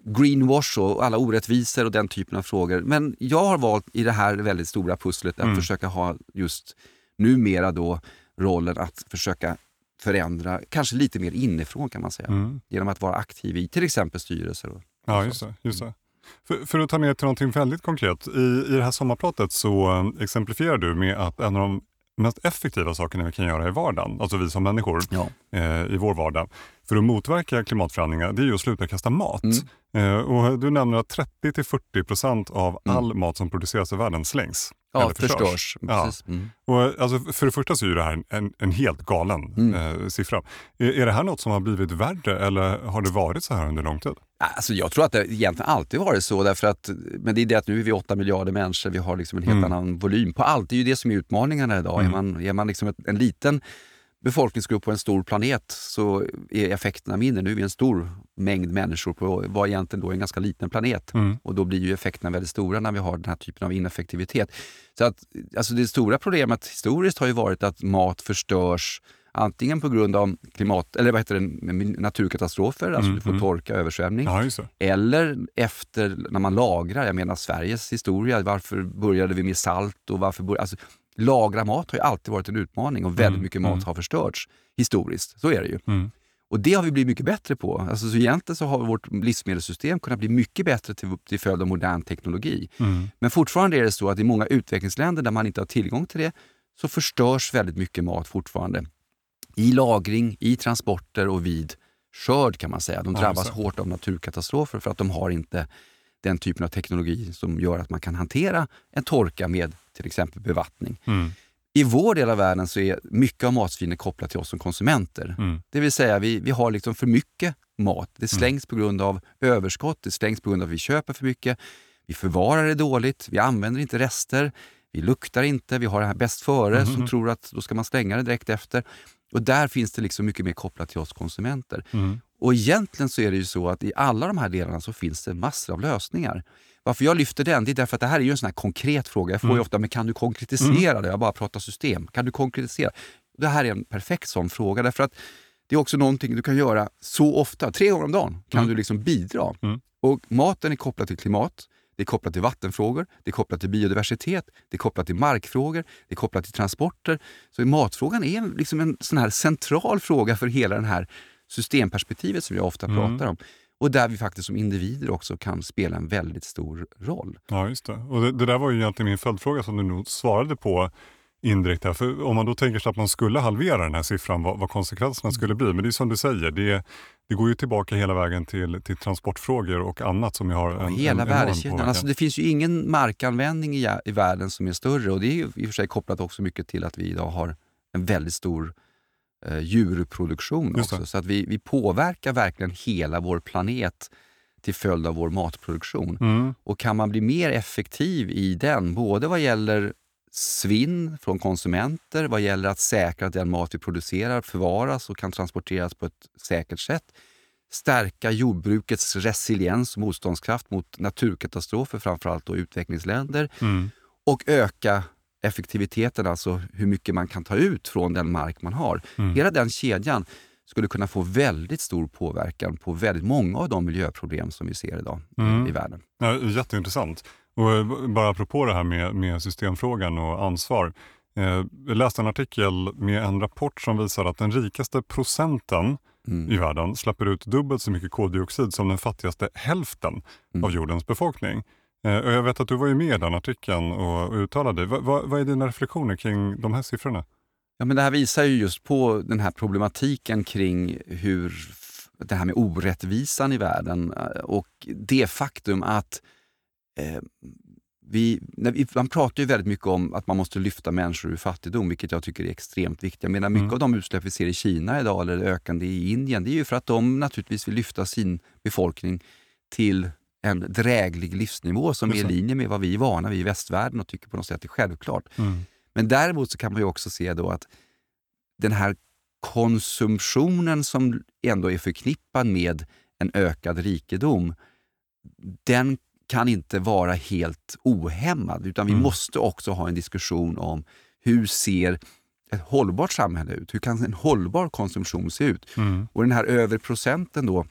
greenwash och alla orättvisor och den typen av frågor. Men jag har valt i det här väldigt stora pusslet att Mm. försöka ha just numera då rollen att försöka förändra, kanske lite mer inifrån kan man säga. Mm. Genom att vara aktiv i till exempel styrelser. Och, Ja, just det. Just det. För, för att ta ner till någonting väldigt konkret. I, I det här sommarpratet så eh, exemplifierar du med att en av de mest effektiva sakerna vi kan göra i vardagen, alltså vi som människor ja. eh, i vår vardag, för att motverka klimatförändringar, det är ju att sluta kasta mat. Mm. Eh, och du nämner att 30-40% av Mm. all mat som produceras i världen slängs. Ja, eller förstörs. förstörs. Ja. Mm. Och, alltså, för det första så är det här en, en, helt galen Mm. eh, siffra. Är, är det här något som har blivit värre eller har det varit så här under lång tid? Alltså jag tror att det egentligen alltid varit så. Därför att, men det är det att nu är vi 8 miljarder människor, vi har liksom en helt Mm. annan volym på allt. Det är ju det som är utmaningarna idag. Mm. Är man, är man liksom ett, en liten befolkningsgrupp på en stor planet så är effekterna mindre. Nu är vi en stor mängd människor på vad egentligen då är en ganska liten planet. Mm. Och då blir ju effekterna väldigt stora när vi har den här typen av ineffektivitet. Så att, alltså det stora problemet historiskt har ju varit att mat förstörs antingen på grund av klimat, eller vad heter det, naturkatastrofer, alltså Mm, du får mm. torka, översvämning. Ja. Eller efter när man lagrar, jag menar Sveriges historia, varför började vi med salt och varför började, alltså, Lagra mat har ju alltid varit en utmaning och väldigt Mm, mycket mat mm. har förstörts historiskt. Så är det ju. Mm. Och det har vi blivit mycket bättre på. Alltså, så egentligen så har vårt livsmedelssystem kunnat bli mycket bättre till, till följd av modern teknologi. Mm. Men fortfarande är det så att i många utvecklingsländer där man inte har tillgång till det så förstörs väldigt mycket mat fortfarande. I lagring, i transporter och vid skörd kan man säga. De Ja, drabbas det. hårt av naturkatastrofer för att de har inte den typen av teknologi som gör att man kan hantera en torka med till exempel bevattning. Mm. I vår del av världen så är mycket av matsvinnet kopplat till oss som konsumenter. Mm. Det vill säga vi, vi har liksom för mycket mat. Det slängs på grund av överskott, det slängs på grund av att vi köper för mycket. Vi förvarar det dåligt, vi använder inte rester, vi luktar inte, vi har det här bäst före som Mhm. tror att då ska man slänga det direkt efter. Och där finns det liksom mycket mer kopplat till oss konsumenter. Mm. Och egentligen så är det ju så att i alla de här delarna så finns det massor av lösningar. Varför jag lyfter den, det är därför att det här är ju en sån här konkret fråga. Jag får ju Mm. ofta, men kan du konkretisera det? Jag bara pratar system. Kan du konkretisera? Det här är en perfekt sån fråga därför att det är också någonting du kan göra så ofta. Tre gånger om dagen kan Mm. du liksom bidra. Mm. Och maten är kopplad till klimat, det är kopplat till vattenfrågor, det är kopplat till biodiversitet, det är kopplat till markfrågor, det är kopplat till transporter. Så matfrågan är en- liksom en sån här central fråga för hela det här systemperspektivet som jag ofta Mm. pratar om. Och där vi faktiskt som individer också kan spela en väldigt stor roll. Ja, just det. Och det, det där var ju egentligen min följdfråga som du nog svarade på indirekt. Här. För om man då tänker sig att man skulle halvera den här siffran, vad, vad konsekvenserna skulle bli. Men det är som du säger, det, det går ju tillbaka hela vägen till, till transportfrågor och annat som har en, Hela en värdekedjan. Alltså det finns ju ingen markanvändning i, i världen som är större och det är ju i och för sig kopplat också mycket till att vi idag har en väldigt stor eh, djurproduktion Just det. också. Så att vi, vi påverkar verkligen hela vår planet till följd av vår matproduktion. Mm. Och kan man bli mer effektiv i den, både vad gäller svinn från konsumenter, vad gäller att säkra att den mat vi producerar förvaras och kan transporteras på ett säkert sätt, stärka jordbrukets resiliens och motståndskraft mot naturkatastrofer, framförallt då utvecklingsländer, Mm. och öka effektiviteten, alltså hur mycket man kan ta ut från den mark man har. Mm. Hela den kedjan skulle kunna få väldigt stor påverkan på väldigt många av de miljöproblem som vi ser idag i- Mm. i världen. Ja, jätteintressant. Och eh, bara apropå det här med, med systemfrågan och ansvar. Eh, jag läste en artikel med en rapport som visar att den rikaste procenten Mm. i världen släpper ut dubbelt så mycket koldioxid som den fattigaste hälften Mm. av jordens befolkning. Eh, och jag vet att du var ju med i den artikeln och, uttalade dig. Va, va, vad är dina reflektioner kring de här siffrorna? Ja, men det här visar ju just på den här problematiken kring hur det här med orättvisan i världen eh, och det faktum att eh, vi, vi, man pratar ju väldigt mycket om att man måste lyfta människor ur fattigdom, vilket jag tycker är extremt viktigt. Jag menar, mycket Mm. av de utsläpp vi ser i Kina idag, eller ökande i Indien, det är ju för att de naturligtvis vill lyfta sin befolkning till en dräglig livsnivå som är i linje med vad vi är vana vid i västvärlden och tycker på något sätt är självklart. Mm. Men däremot så kan man ju också se då att den här konsumtionen som ändå är förknippad med en ökad rikedom, den kan inte vara helt ohämmad. Utan vi Mm. måste också ha en diskussion om hur ser ett hållbart samhälle ut? Hur kan en hållbar konsumtion se ut? Mm. Och den här överprocenten då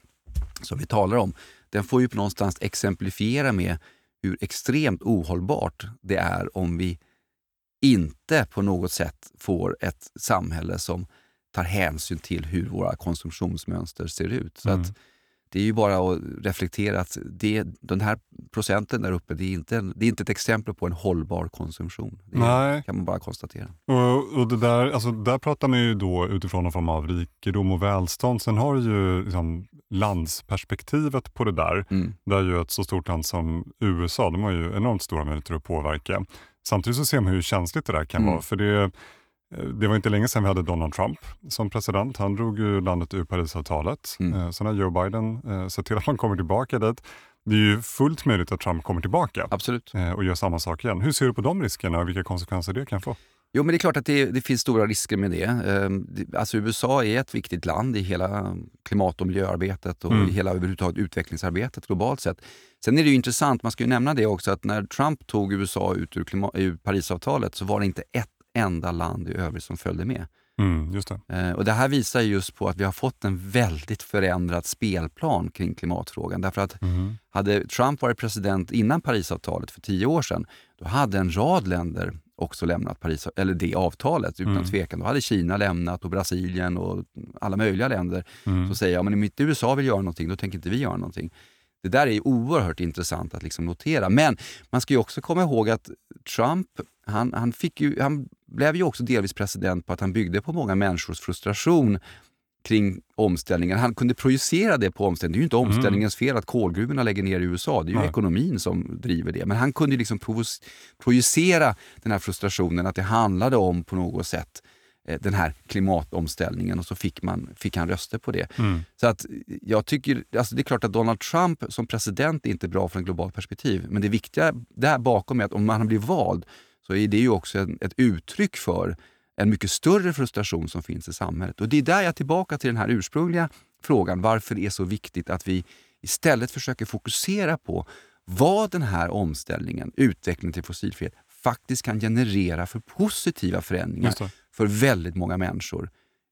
som vi talar om, den får ju på någonstans exemplifiera med hur extremt ohållbart det är om vi inte på något sätt får ett samhälle som tar hänsyn till hur våra konsumtionsmönster ser ut. Så Mm. att det är ju bara att reflektera att det, den här procenten där uppe, det är, inte, en- det är inte ett exempel på en hållbar konsumtion. Det Nej. kan man bara konstatera. Och, och det där, alltså, där pratar man ju då utifrån någon form av rikedom och välstånd. Sen har du ju liksom landsperspektivet på det där. Mm. Där ju ett så stort land som USA, de har ju enormt stora möjligheter att påverka. Samtidigt så ser man hur känsligt det där kan Mm. vara. För det, det var inte länge sedan vi hade Donald Trump som president. Han drog ju landet ur Parisavtalet. Mm. Eh, Sen har Joe Biden eh, sett till att man kommer tillbaka dit. Det är ju fullt möjligt att Trump kommer tillbaka Absolut. eh, och gör samma sak igen. Hur ser du på de riskerna och vilka konsekvenser det kan få? Jo, men det är klart att det, det finns stora risker med det. Ehm, det- Alltså USA är ett viktigt land i hela klimat och miljöarbetet och Mm. i hela överhuvudtaget utvecklingsarbetet globalt sett. Sen är det ju intressant, man ska ju nämna det också, att när Trump tog USA ut ur, ur Parisavtalet så var det inte ett enda land i övrigt som följde med. Mm, det. Eh, Och Det här visar just på att vi har fått en väldigt förändrad spelplan kring klimatfrågan. Därför att Mhm. hade Trump varit president innan Parisavtalet för tio år sedan, då hade en rad länder också lämnat Paris, eller det avtalet utan Mm. tvekan. Då hade Kina lämnat och Brasilien och alla möjliga länder Mm. som säger ja, men om inte USA vill göra någonting, då tänker inte vi göra någonting. Det där är oerhört intressant att liksom notera. Men man ska ju också komma ihåg att Trump, han, han, fick ju, han blev ju också delvis president på att han byggde på många människors frustration kring omställningen. Han kunde projicera det på omställningen. Det är ju inte omställningens fel att kolgruvorna lägger ner i USA. Det är ju Nej. ekonomin som driver det. Men han kunde liksom projicera den här frustrationen att det handlade om på något sätt eh, den här klimatomställningen och så fick, man, fick han röster på det. Mm. Så att jag tycker, alltså det är klart att Donald Trump som president är inte bra från ett globalt perspektiv. Men det viktiga där bakom är att om han blir vald så är det ju också en, ett uttryck för en mycket större frustration som finns i samhället. Och det är där jag är tillbaka till den här ursprungliga frågan varför det är så viktigt att vi istället försöker fokusera på vad den här omställningen, utvecklingen till fossilfrihet, faktiskt kan generera för positiva förändringar för väldigt många människor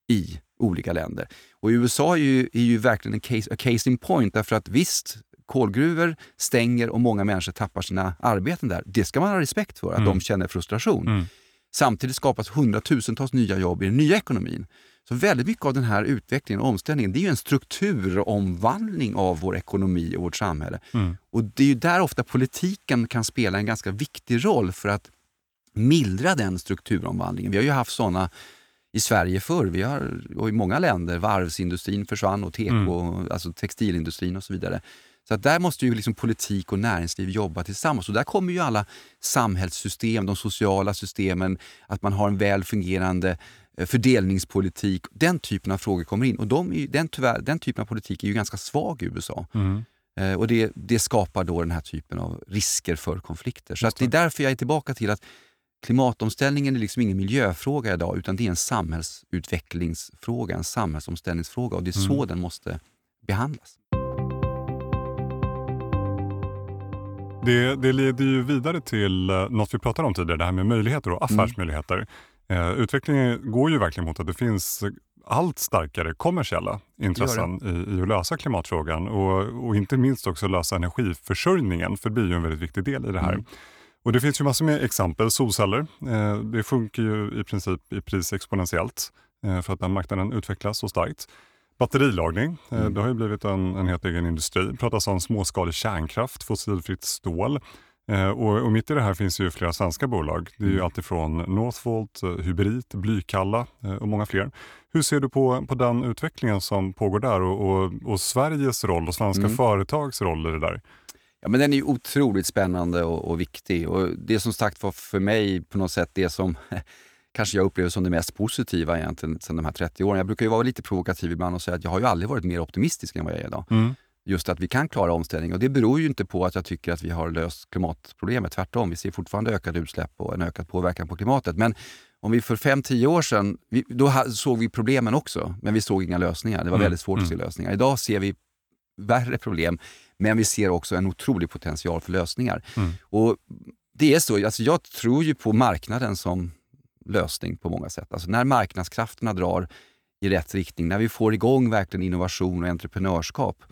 i olika länder. Och USA är ju, är ju verkligen en case, a case in point därför att visst, kolgruvor stänger och många människor tappar sina arbeten där. Det ska man ha respekt för, att Mm. de känner frustration. Mm. Samtidigt skapas hundratusentals nya jobb i den nya ekonomin. Så väldigt mycket av den här utvecklingen och omställningen det är ju en strukturomvandling av vår ekonomi och vårt samhälle. Mm. Och det är ju där ofta politiken kan spela en ganska viktig roll för att mildra den strukturomvandlingen. Vi har ju haft sådana i Sverige förr, vi har, och i många länder. Varvsindustrin försvann och teko, alltså textilindustrin och så vidare. Så att där måste ju liksom politik och näringsliv jobba tillsammans. Och där kommer ju alla samhällssystem, de sociala systemen, att man har en väl fungerande eh, fördelningspolitik. Den typen av frågor kommer in. Och de är, den, tyvärr, den typen av politik är ju ganska svag i USA. Mm. Eh, Och det, det skapar då den här typen av risker för konflikter. Så det är därför jag är tillbaka till att klimatomställningen är liksom ingen miljöfråga idag utan det är en samhällsutvecklingsfråga, en samhällsomställningsfråga och det är så Mm. den måste behandlas. Det, det leder ju vidare till eh, något vi pratade om tidigare, det här med möjligheter och affärsmöjligheter. Eh, utvecklingen går ju verkligen mot att det finns allt starkare kommersiella intressen i, i att lösa klimatfrågan och, och inte minst också lösa energiförsörjningen, för det blir ju en väldigt viktig del i det här. Mm. Och Det finns ju massor med exempel. Solceller, eh, det funkar ju i princip i pris exponentiellt eh, för att den marknaden utvecklas så starkt. Batterilagring, eh, Mm. det har ju blivit en, en helt egen industri. Det pratas om småskalig kärnkraft, fossilfritt stål. Eh, och, och mitt i det här finns ju flera svenska bolag. Det är ju Mm. alltifrån Northvolt, eh, Hybrid, Blykalla eh, och många fler. Hur ser du på, på den utvecklingen som pågår där och, och, och Sveriges roll och svenska Mm. företags roll i det där? Ja, men den är ju otroligt spännande och, och viktig. Och det som sagt var för mig på något sätt det som kanske jag upplever som det mest positiva egentligen sedan de här 30 åren. Jag brukar ju vara lite provokativ ibland och säga att jag har ju aldrig varit mer optimistisk än vad jag är idag. Mm. Just att vi kan klara omställning och det beror ju inte på att jag tycker att vi har löst klimatproblemet. Tvärtom, vi ser fortfarande ökade utsläpp och en ökad påverkan på klimatet. Men om vi för 5-10 år sedan, vi, då såg vi problemen också, men vi såg inga lösningar. Det var Mm, väldigt svårt att se lösningar. Idag ser vi värre problem, men vi ser också en otrolig potential för lösningar. Mm. Och det är så, alltså jag tror ju på marknaden som lösning på många sätt. Alltså när marknadskrafterna drar i rätt riktning, när vi får igång verkligen innovation och entreprenörskap,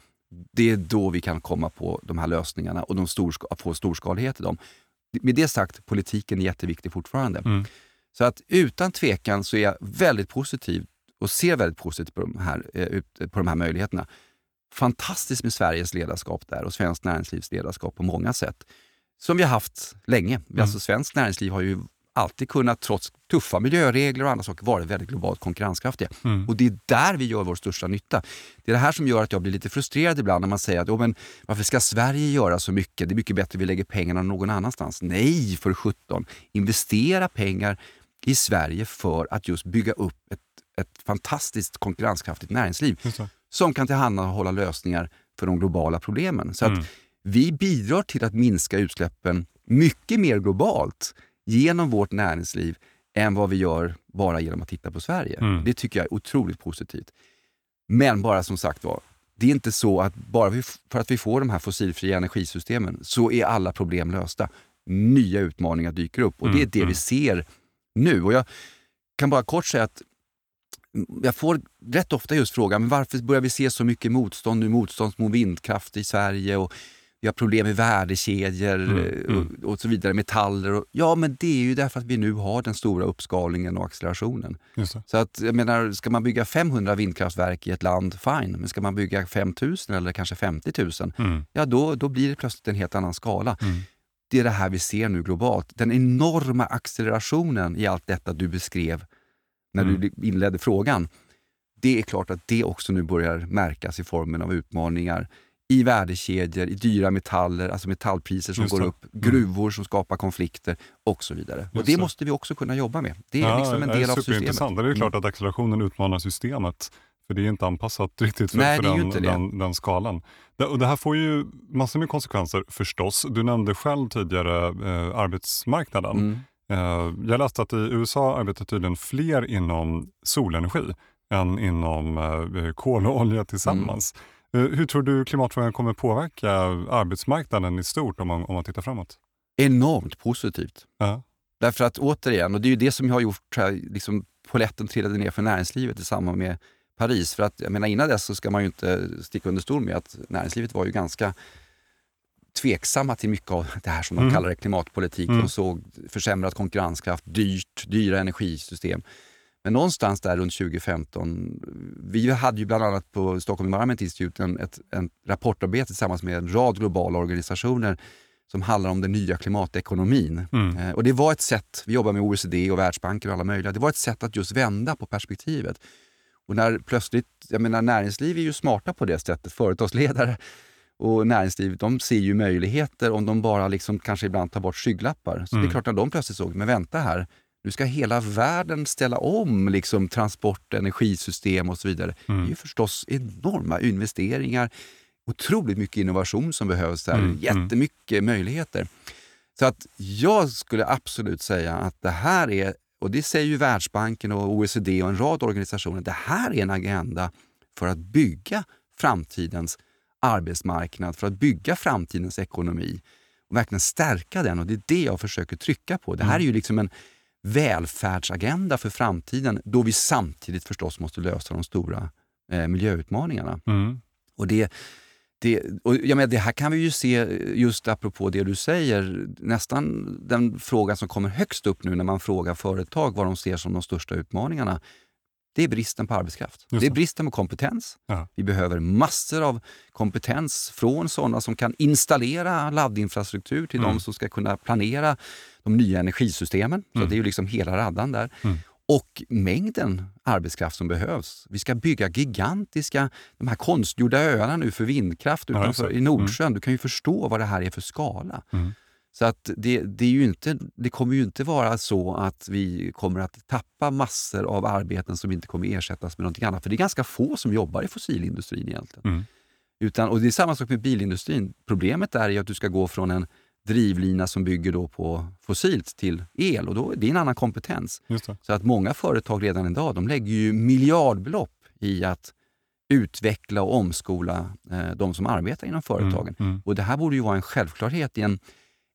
det är då vi kan komma på de här lösningarna och de storska få storskalighet i dem. Med det sagt, politiken är jätteviktig fortfarande. Mm. Så att utan tvekan så är jag väldigt positiv och ser väldigt positivt på de här, eh, på de här möjligheterna. Fantastiskt med Sveriges ledarskap där och svenskt näringslivs ledarskap på många sätt. Som vi har haft länge. Mm. Alltså, svenskt näringsliv har ju alltid kunnat, trots tuffa miljöregler och andra saker, vara väldigt globalt konkurrenskraftiga. Mm. Och det är där vi gör vår största nytta. Det är det här som gör att jag blir lite frustrerad ibland när man säger att oh, men varför ska Sverige göra så mycket? Det är mycket bättre att vi lägger pengarna någon annanstans. Nej, för 17. Investera pengar i Sverige för att just bygga upp ett, ett fantastiskt konkurrenskraftigt näringsliv som kan tillhandahålla lösningar för de globala problemen. Så Mm. att vi bidrar till att minska utsläppen mycket mer globalt genom vårt näringsliv än vad vi gör bara genom att titta på Sverige. Mm. Det tycker jag är otroligt positivt. Men bara som sagt var, det är inte så att bara för att vi får de här fossilfria energisystemen så är alla problem lösta. Nya utmaningar dyker upp och det är Mm, det mm. vi ser nu. Och jag kan bara kort säga att jag får rätt ofta just frågan, men varför börjar vi se så mycket motstånd nu? Motstånd mot vindkraft i Sverige och vi har problem med värdekedjor Mm, eh, mm. och, och så vidare, metaller. Och, ja, men det är ju därför att vi nu har den stora uppskalningen och accelerationen. Så att, jag menar, ska man bygga 500 vindkraftverk i ett land, fine. Men ska man bygga 5000 eller kanske 50 000, Mm. ja då, då blir det plötsligt en helt annan skala. Mm. Det är det här vi ser nu globalt. Den enorma accelerationen i allt detta du beskrev när Mm. du inledde frågan. Det är klart att det också nu börjar märkas i formen av utmaningar i värdekedjor, i dyra metaller, alltså metallpriser som Just går det. upp, gruvor som skapar konflikter och så vidare. Och Just det det. måste vi också kunna jobba med. Det är Ja, liksom en det är del av systemet. Det är klart att accelerationen utmanar systemet. För det är inte anpassat (laughs) riktigt för, Nej, för den, den, den skalan. Det, och det här får ju massor med konsekvenser förstås. Du nämnde själv tidigare eh, arbetsmarknaden. Mm. Eh, jag läste att i USA arbetar tydligen fler inom solenergi än inom eh, kol och olja tillsammans. Mm. Eh, hur tror du klimatfrågan kommer påverka arbetsmarknaden i stort om man, om man tittar framåt? Enormt positivt. Ja. Därför att återigen, och det är ju det som har gjort här, liksom, poletten trillade ner för näringslivet i samband med Paris. För att jag menar, innan dess så ska man ju inte sticka under stol med att näringslivet var ju ganska tveksamma till mycket av det här som de Mm. kallar klimatpolitik. Mm. De såg försämrad konkurrenskraft, dyrt, dyra energisystem. Men någonstans där runt 2015, vi hade ju bland annat på Stockholm Environment Institute en, ett en rapportarbete tillsammans med en rad globala organisationer som handlar om den nya klimatekonomin. Mm. Eh, Och det var ett sätt, vi jobbar med OECD och Världsbanken och alla möjliga, det var ett sätt att just vända på perspektivet. Och när plötsligt, jag menar näringsliv är ju smarta på det sättet, företagsledare och näringsliv, de ser ju möjligheter om de bara liksom kanske ibland tar bort skygglappar. Så det Mm. är klart när de plötsligt såg, men vänta här, nu ska hela världen ställa om liksom transport, energisystem och så vidare. Mm. Det är ju förstås enorma investeringar, otroligt mycket innovation som behövs där, Mm, mm. jättemycket möjligheter. Så att jag skulle absolut säga att det här är, och det säger ju Världsbanken och OECD och en rad organisationer, det här är en agenda för att bygga framtidens arbetsmarknad, för att bygga framtidens ekonomi och verkligen stärka den. Och Det är det jag försöker trycka på. Det här Mm. är ju liksom en välfärdsagenda för framtiden då vi samtidigt förstås måste lösa de stora eh, miljöutmaningarna. Mm. Och det, det, och jag menar, det här kan vi ju se, just apropå det du säger, nästan den fråga som kommer högst upp nu när man frågar företag vad de ser som de största utmaningarna. Det är bristen på arbetskraft. Just Det är bristen på kompetens. Ja. Vi behöver massor av kompetens från sådana som kan installera laddinfrastruktur till Mm. de som ska kunna planera de nya energisystemen. Så Mm. det är ju liksom hela raddan där. Mm. Och mängden arbetskraft som behövs. Vi ska bygga gigantiska, de här konstgjorda öarna nu för vindkraft Ja, utanför, det. i Nordsjön. Du kan ju förstå vad det här är för skala. Så att det, det, är ju inte, det kommer ju inte vara så att vi kommer att tappa massor av arbeten som inte kommer ersättas med någonting annat. För det är ganska få som jobbar i fossilindustrin egentligen. Mm. Utan, och det är samma sak med bilindustrin. Problemet är ju att du ska gå från en drivlina som bygger då på fossilt till el och då, det är en annan kompetens. Så att många företag redan idag de lägger ju miljardbelopp i att utveckla och omskola eh, de som arbetar inom företagen. Mm. Mm. Och Det här borde ju vara en självklarhet i en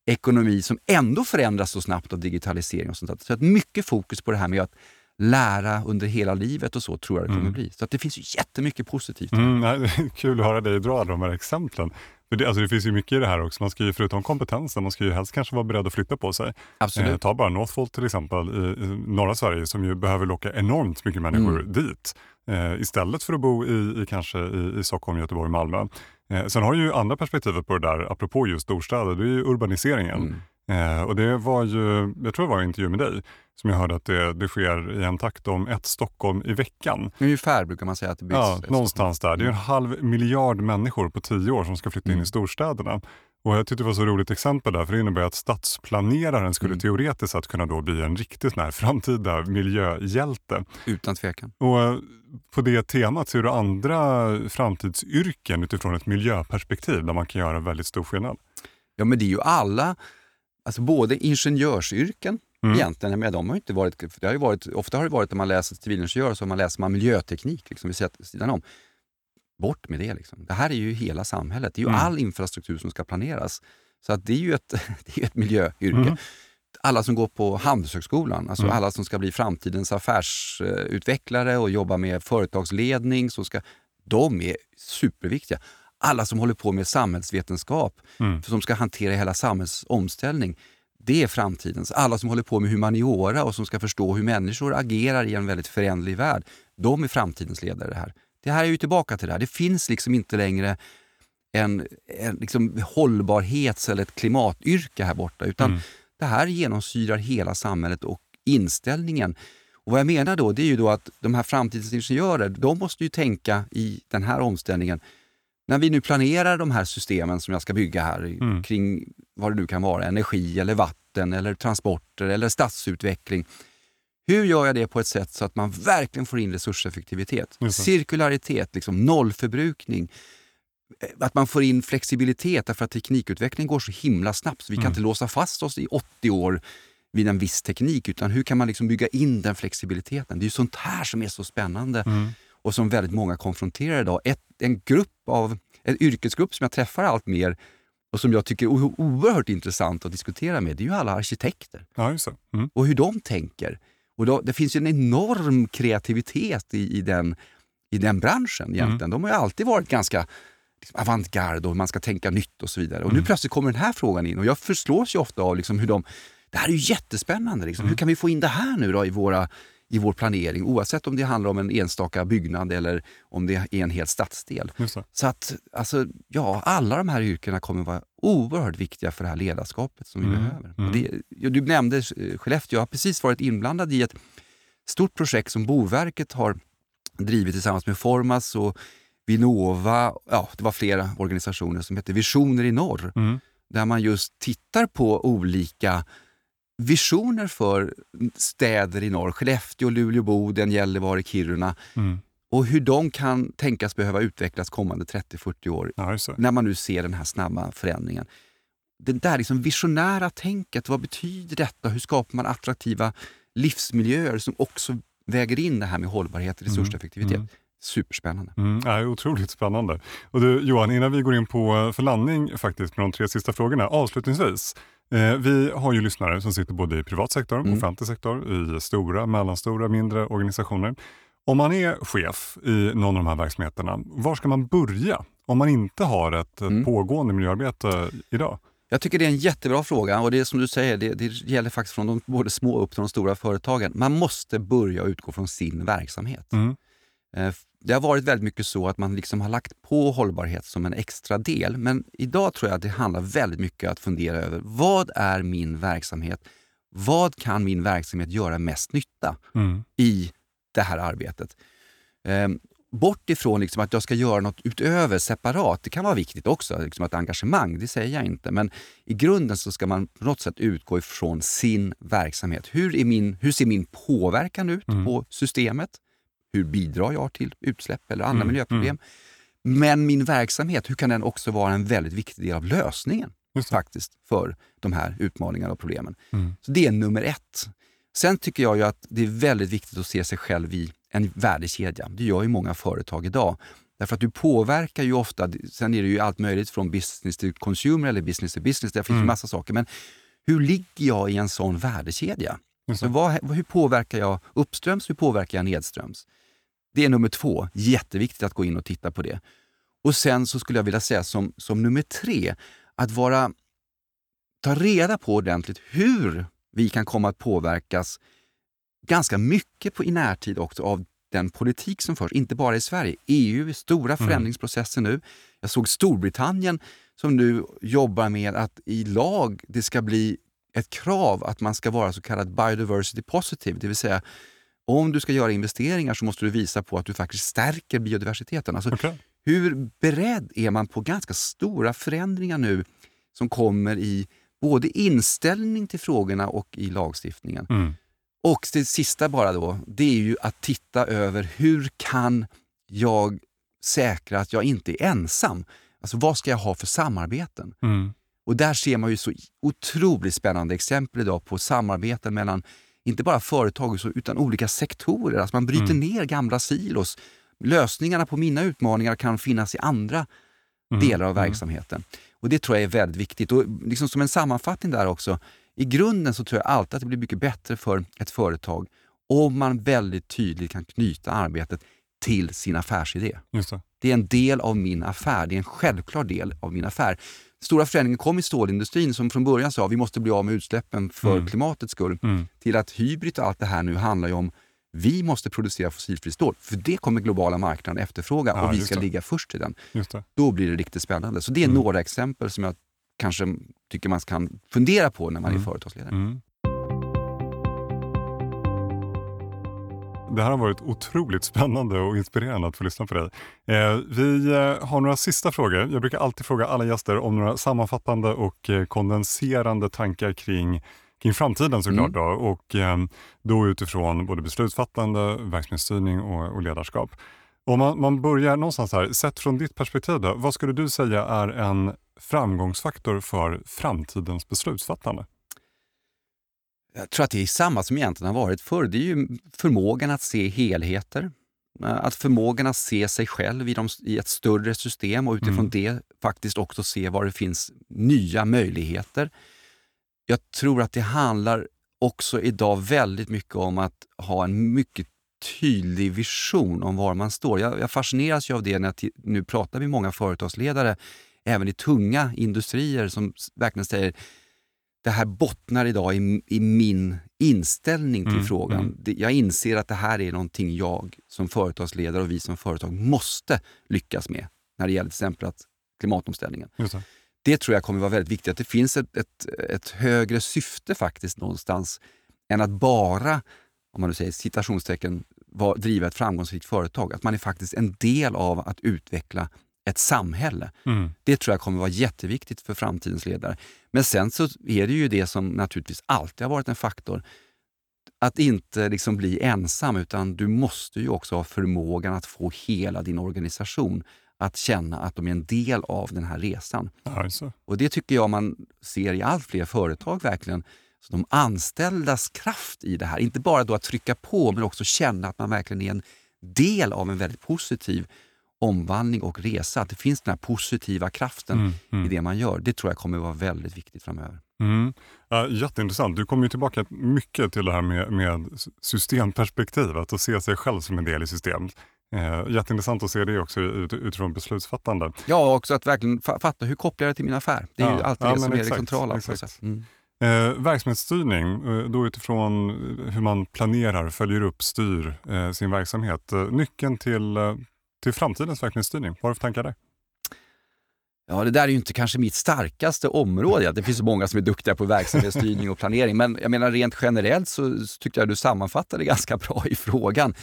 ekonomi som ändå förändras så snabbt av digitalisering. och sånt där. Så att mycket fokus på det här med att lära under hela livet och så tror jag det kommer Mm. bli. Så att det finns ju jättemycket positivt. Mm, (laughs) kul att höra dig dra alla de här exemplen. För det, alltså det finns ju mycket i det här också. Man ska ju förutom kompetensen, man ska ju helst kanske vara beredd att flytta på sig. Absolut. Eh, ta bara Northvolt till exempel i, i norra Sverige som ju behöver locka enormt mycket människor Mm. dit. Eh, istället för att bo i, i kanske i, i Stockholm, Göteborg, Malmö. Eh, sen har ju andra perspektivet på det där, apropå just storstäder, det är ju urbaniseringen. Mm. Eh, och det var ju, jag tror det var en intervju med dig, som jag hörde att det, det sker i en takt om ett Stockholm i veckan. Ungefär brukar man säga att det byggs. Ja, någonstans där. Det är en halv miljard människor på tio år som ska flytta in Mm. i storstäderna. Och jag tyckte det var så roligt exempel där, för det innebär att stadsplaneraren skulle Mm. teoretiskt sett kunna då bli en riktig sån här framtida miljöhjälte. Utan tvekan. Och eh, på det temat ser du andra framtidsyrken utifrån ett miljöperspektiv där man kan göra väldigt stor skillnad. Ja, men det är ju alla, alltså både ingenjörsyrken Mm. egentligen, men de har inte varit, det har ju varit, ofta har det varit när man läser civilingenjör så man läser man miljöteknik liksom, vid sidan om. Bort med det. Liksom. Det här är ju hela samhället. Det är ju Mm. all infrastruktur som ska planeras. Så att det är ju ett, (laughs) det är ett miljöyrke. Mm. Alla som går på Handelshögskolan, alltså Mm. alla som ska bli framtidens affärsutvecklare och jobba med företagsledning, som ska, de är superviktiga. Alla som håller på med samhällsvetenskap, Mm. som ska hantera hela samhällsomställning, det är framtidens. Alla som håller på med humaniora och som ska förstå hur människor agerar i en väldigt föränderlig värld, de är framtidens ledare. Här, det här är ju tillbaka till det här. Det finns liksom inte längre en, en liksom hållbarhets eller ett klimatyrke här borta, utan Mm. det här genomsyrar hela samhället och inställningen. Och Vad jag menar då, det är ju då att de här framtidens ingenjörer, de måste ju tänka i den här omställningen. När vi nu planerar de här systemen som jag ska bygga här Mm. kring vad det nu kan vara, energi eller vatten eller transporter eller stadsutveckling. Hur gör jag det på ett sätt så att man verkligen får in resurseffektivitet? Det. Cirkularitet, liksom nollförbrukning. Eh, Att man får in flexibilitet därför att teknikutvecklingen går så himla snabbt så vi kan Mm. inte låsa fast oss i 80 år vid en viss teknik utan hur kan man liksom bygga in den flexibiliteten? Det är ju sånt här som är så spännande Mm. och som väldigt många konfronterar idag. Ett, en grupp av, en yrkesgrupp som jag träffar allt mer och som jag tycker är oerhört intressant att diskutera med, det är ju alla arkitekter Ja. Mm. och hur de tänker. Och då, det finns ju en enorm kreativitet i, i, den, i den branschen egentligen. De har ju alltid varit ganska liksom, avantgarde och man ska tänka nytt och så vidare. Och nu plötsligt kommer den här frågan in och jag förslås ju ofta av liksom hur de... Det här är ju jättespännande. Liksom. Hur kan vi få in det här nu då i, våra, i vår planering? Oavsett om det handlar om en enstaka byggnad eller om det är en hel stadsdel. Det. Så att, alltså, ja, alla de här yrkena kommer vara oerhört viktiga för det här ledarskapet som vi Mm, behöver. mm. Det, du nämnde eh, Skellefteå. Jag har precis varit inblandad i ett stort projekt som Boverket har drivit tillsammans med Formas och Vinnova. Ja, det var flera organisationer som heter Visioner i norr. Mm. Där man just tittar på olika visioner för städer i norr. Skellefteå, Luleå, Boden, Gällivare, Kiruna Mm. och hur de kan tänkas behöva utvecklas kommande 30-40 år Ja, när man nu ser den här snabba förändringen. Det där liksom visionära tänket, vad betyder detta? Hur skapar man attraktiva livsmiljöer som också väger in det här med hållbarhet och resurseffektivitet? Mm. Superspännande. Mm, är otroligt spännande. Och du, Johan, innan vi går in på eh, för landning faktiskt med de tre sista frågorna, avslutningsvis. Eh, vi har ju lyssnare som sitter både i privat sektor, Mm. offentlig sektor, i stora, mellanstora, mindre organisationer. Om man är chef i någon av de här verksamheterna, var ska man börja om man inte har ett, Mm. pågående miljöarbete idag? Jag tycker det är en jättebra fråga och det är som du säger, det, det gäller faktiskt från de både små upp till de stora företagen. Man måste börja utgå från sin verksamhet. Mm. Det har varit väldigt mycket så att man liksom har lagt på hållbarhet som en extra del. Men idag tror jag att det handlar väldigt mycket att fundera över vad är min verksamhet? Vad kan min verksamhet göra mest nytta Mm. i det här arbetet? Eh, Bort ifrån liksom att jag ska göra något utöver separat. Det kan vara viktigt också, liksom ett engagemang, det säger jag inte. Men i grunden så ska man på något sätt utgå ifrån sin verksamhet. Hur, min, hur ser min påverkan ut Mm. på systemet? Hur bidrar jag till utsläpp eller andra Mm, miljöproblem? Men min verksamhet, hur kan den också vara en väldigt viktig del av lösningen faktiskt för de här utmaningarna och problemen? Mm. Så Det är nummer ett. Sen tycker jag ju att det är väldigt viktigt att se sig själv i en värdekedja. Det gör ju många företag idag. Därför att du påverkar ju ofta, sen är det ju allt möjligt från business to consumer eller business to business, det finns ju Mm. massa saker. Men hur ligger jag i en sån värdekedja? Så vad, hur påverkar jag uppströms, hur påverkar jag nedströms? Det är nummer två, jätteviktigt att gå in och titta på det. Och sen så skulle jag vilja säga som, som nummer tre, att vara, ta reda på ordentligt hur vi kan komma att påverkas ganska mycket på, i närtid också av den politik som förs, inte bara i Sverige. EU stora mm. förändringsprocesser nu. Jag såg Storbritannien som nu jobbar med att i lag det ska bli ett krav att man ska vara så kallad biodiversity positive, det vill säga om du ska göra investeringar så måste du visa på att du faktiskt stärker biodiversiteten. Alltså, okay. Hur beredd är man på ganska stora förändringar nu som kommer i både inställning till frågorna och i lagstiftningen? Mm. Och det sista bara då, det är ju att titta över hur kan jag säkra att jag inte är ensam? Alltså vad ska jag ha för samarbeten? Mm. Och där ser man ju så otroligt spännande exempel idag på samarbeten mellan inte bara företag utan olika sektorer. Alltså man bryter mm. ner gamla silos. Lösningarna på mina utmaningar kan finnas i andra mm. delar av mm. verksamheten. Och Det tror jag är väldigt viktigt. Och liksom som en sammanfattning där också, i grunden så tror jag alltid att det blir mycket bättre för ett företag om man väldigt tydligt kan knyta arbetet till sin affärsidé. Det. det. är en del av min affär, det är en självklar del av min affär. Stora förändringen kom i stålindustrin som från början sa att vi måste bli av med utsläppen för mm. klimatets skull, mm. till att hybrid och allt det här nu handlar om vi måste producera fossilfritt stål, för det kommer globala marknaden efterfråga ja, och vi ska det. ligga först i den. Då blir det riktigt spännande. Så det är mm. några exempel som jag kanske tycker man kan fundera på när man är mm. företagsledare. Det här har varit otroligt spännande och inspirerande att få lyssna på dig. Eh, vi eh, har några sista frågor. Jag brukar alltid fråga alla gäster om några sammanfattande och eh, kondenserande tankar kring, kring framtiden såklart. Mm. Då, och eh, då utifrån både beslutsfattande, verksamhetsstyrning och, och ledarskap. Om man, man börjar någonstans här, sett från ditt perspektiv, då, vad skulle du säga är en framgångsfaktor för framtidens beslutsfattande? Jag tror att det är samma som egentligen har varit förr. Det är ju förmågan att se helheter. Att förmågan att se sig själv i, de, i ett större system och utifrån mm. det faktiskt också se var det finns nya möjligheter. Jag tror att det handlar också idag väldigt mycket om att ha en mycket tydlig vision om var man står. Jag, jag fascineras ju av det när jag nu pratar med många företagsledare, även i tunga industrier som verkligen säger det här bottnar idag i, i min inställning till mm, frågan. Mm. Jag inser att det här är någonting jag som företagsledare och vi som företag måste lyckas med när det gäller till exempel att klimatomställningen. Det. det. tror jag kommer vara väldigt viktigt, att det finns ett, ett, ett, högre syfte faktiskt någonstans än att bara, om man nu säger citationstecken, driva ett framgångsrikt företag. Att man är faktiskt en del av att utveckla ett samhälle. Mm. Det tror jag kommer vara jätteviktigt för framtidens ledare. Men sen så är det ju det som naturligtvis alltid har varit en faktor. Att inte liksom bli ensam, utan du måste ju också ha förmågan att få hela din organisation att känna att de är en del av den här resan. Alltså. Och Det tycker jag man ser i allt fler företag verkligen. Så de anställdas kraft i det här, inte bara då att trycka på men också känna att man verkligen är en del av en väldigt positiv omvandling och resa. Att det finns den här positiva kraften mm, mm. i det man gör. Det tror jag kommer vara väldigt viktigt framöver. Mm. Ja, jätteintressant. Du kommer tillbaka mycket till det här med, med systemperspektivet och se sig själv som en del i systemet. Eh, jätteintressant att se det också ut, utifrån beslutsfattande. Ja, också att verkligen fatta hur kopplar jag det till min affär. Det är ja, ju alltid ja, det som är exakt, det centrala. Mm. Eh, verksamhetsstyrning, eh, då utifrån hur man planerar, följer upp, styr eh, sin verksamhet. Eh, nyckeln till till framtidens verksamhetsstyrning? Vad har du för tankar där? Ja, det där är ju inte kanske mitt starkaste område. Det finns så många som är duktiga på verksamhetsstyrning och planering. Men jag menar rent generellt så tyckte jag du sammanfattade (laughs) ganska bra i frågan.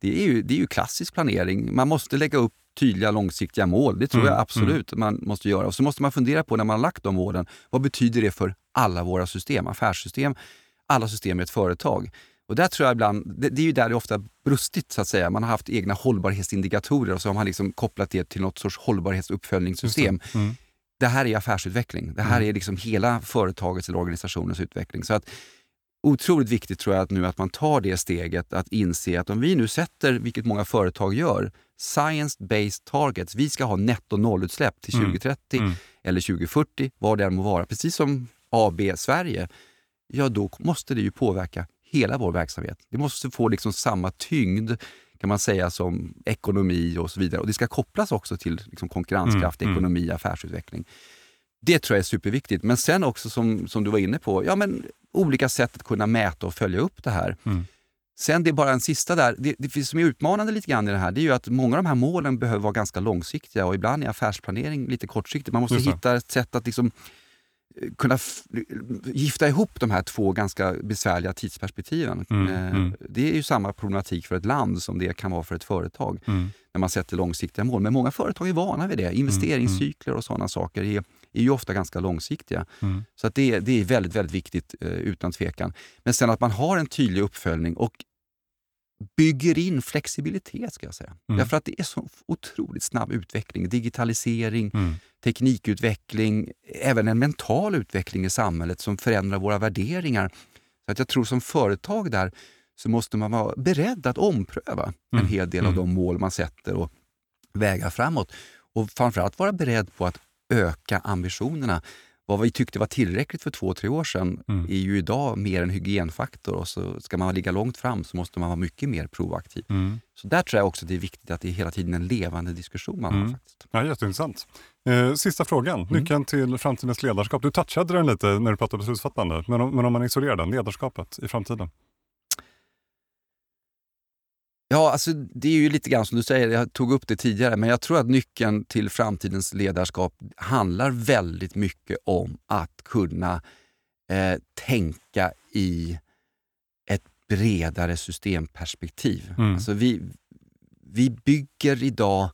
Det är ju, det är ju klassisk planering. Man måste lägga upp tydliga långsiktiga mål. Det tror mm, jag absolut mm. man måste göra. Och så måste man fundera på när man har lagt de målen, vad betyder det för alla våra system? Affärssystem, alla system i ett företag. Och där tror jag ibland, det, det, är ju där det ofta brustit så att säga. Man har haft egna hållbarhetsindikatorer och så har man liksom kopplat det till något sorts hållbarhetsuppföljningssystem. Det. Mm. det. här är affärsutveckling. Det här mm. är liksom hela företagets eller organisationens utveckling. Så att, otroligt viktigt tror jag att nu att man tar det steget att inse att om vi nu sätter, vilket många företag gör, science-based targets. Vi ska ha netto nollutsläpp till 2030 mm. mm. eller 2040, vad det än må vara. Precis som AB Sverige. Ja, då måste det ju påverka hela vår verksamhet. Det måste få liksom samma tyngd kan man säga som ekonomi och så vidare. Och Det ska kopplas också till liksom konkurrenskraft, mm, mm. ekonomi, mm. affärsutveckling. Det tror jag är superviktigt. Men sen också som, som du var inne på, ja, men olika sätt att kunna mäta och följa upp det här. Mm. Sen det är bara en sista där. Det, det som är utmanande lite grann i det här, det är ju att många av de här målen behöver vara ganska långsiktiga och ibland är affärsplanering lite kortsiktig. Man måste hitta ett sätt att liksom kunna gifta ihop de här två ganska besvärliga tidsperspektiven. Mm, eh, mm. Det är ju samma problematik för ett land som det kan vara för ett företag mm. när man sätter långsiktiga mål. Men många företag är vana vid det. Mm, Investeringscykler och sådana saker är är ju ofta ganska långsiktiga. Mm. Så att det, det är väldigt, väldigt viktigt eh, utan tvekan. Men sen att man har en tydlig uppföljning och bygger in flexibilitet, ska jag säga. Mm. Därför att det är så otroligt snabb utveckling. Digitalisering, mm. teknikutveckling, även en mental utveckling i samhället som förändrar våra värderingar. Så att jag tror som företag där så måste man vara beredd att ompröva mm. en hel del av mm. de mål man sätter och vägar framåt. Och framförallt vara beredd på att öka ambitionerna. Vad vi tyckte var tillräckligt för två, tre år sedan mm. är ju idag mer en hygienfaktor och så ska man ligga långt fram så måste man vara mycket mer proaktiv. Mm. Så där tror jag också att det är viktigt att det är hela tiden en levande diskussion man mm. har. Faktiskt. Ja, jätteintressant. Eh, sista frågan, mm. nyckeln till framtidens ledarskap. Du touchade den lite när du pratade beslutsfattande, men om, men om man isolerar den, ledarskapet i framtiden? Ja, alltså det är ju lite grann som du säger, jag tog upp det tidigare, men jag tror att nyckeln till framtidens ledarskap handlar väldigt mycket om att kunna eh, tänka i ett bredare systemperspektiv. Mm. Alltså vi, vi bygger idag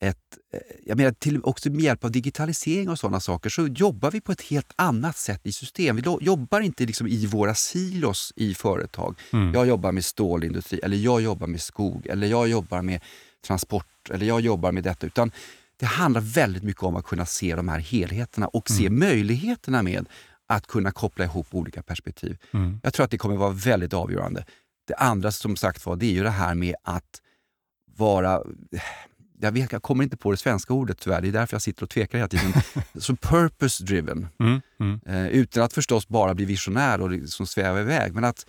ett, eh, jag menar, till, också med hjälp av digitalisering och sådana saker så jobbar vi på ett helt annat sätt i system. Vi jobbar inte liksom i våra silos i företag. Mm. Jag jobbar med stålindustri, eller jag jobbar med skog, eller jag jobbar med transport, eller jag jobbar med detta. Utan det handlar väldigt mycket om att kunna se de här helheterna och mm. se möjligheterna med att kunna koppla ihop olika perspektiv. Mm. Jag tror att det kommer vara väldigt avgörande. Det andra som sagt var, det är ju det här med att vara jag, vet, jag kommer inte på det svenska ordet tyvärr, det är därför jag sitter och tvekar hela tiden. (laughs) så purpose driven. Mm, mm. Eh, utan att förstås bara bli visionär och liksom sväva iväg, men att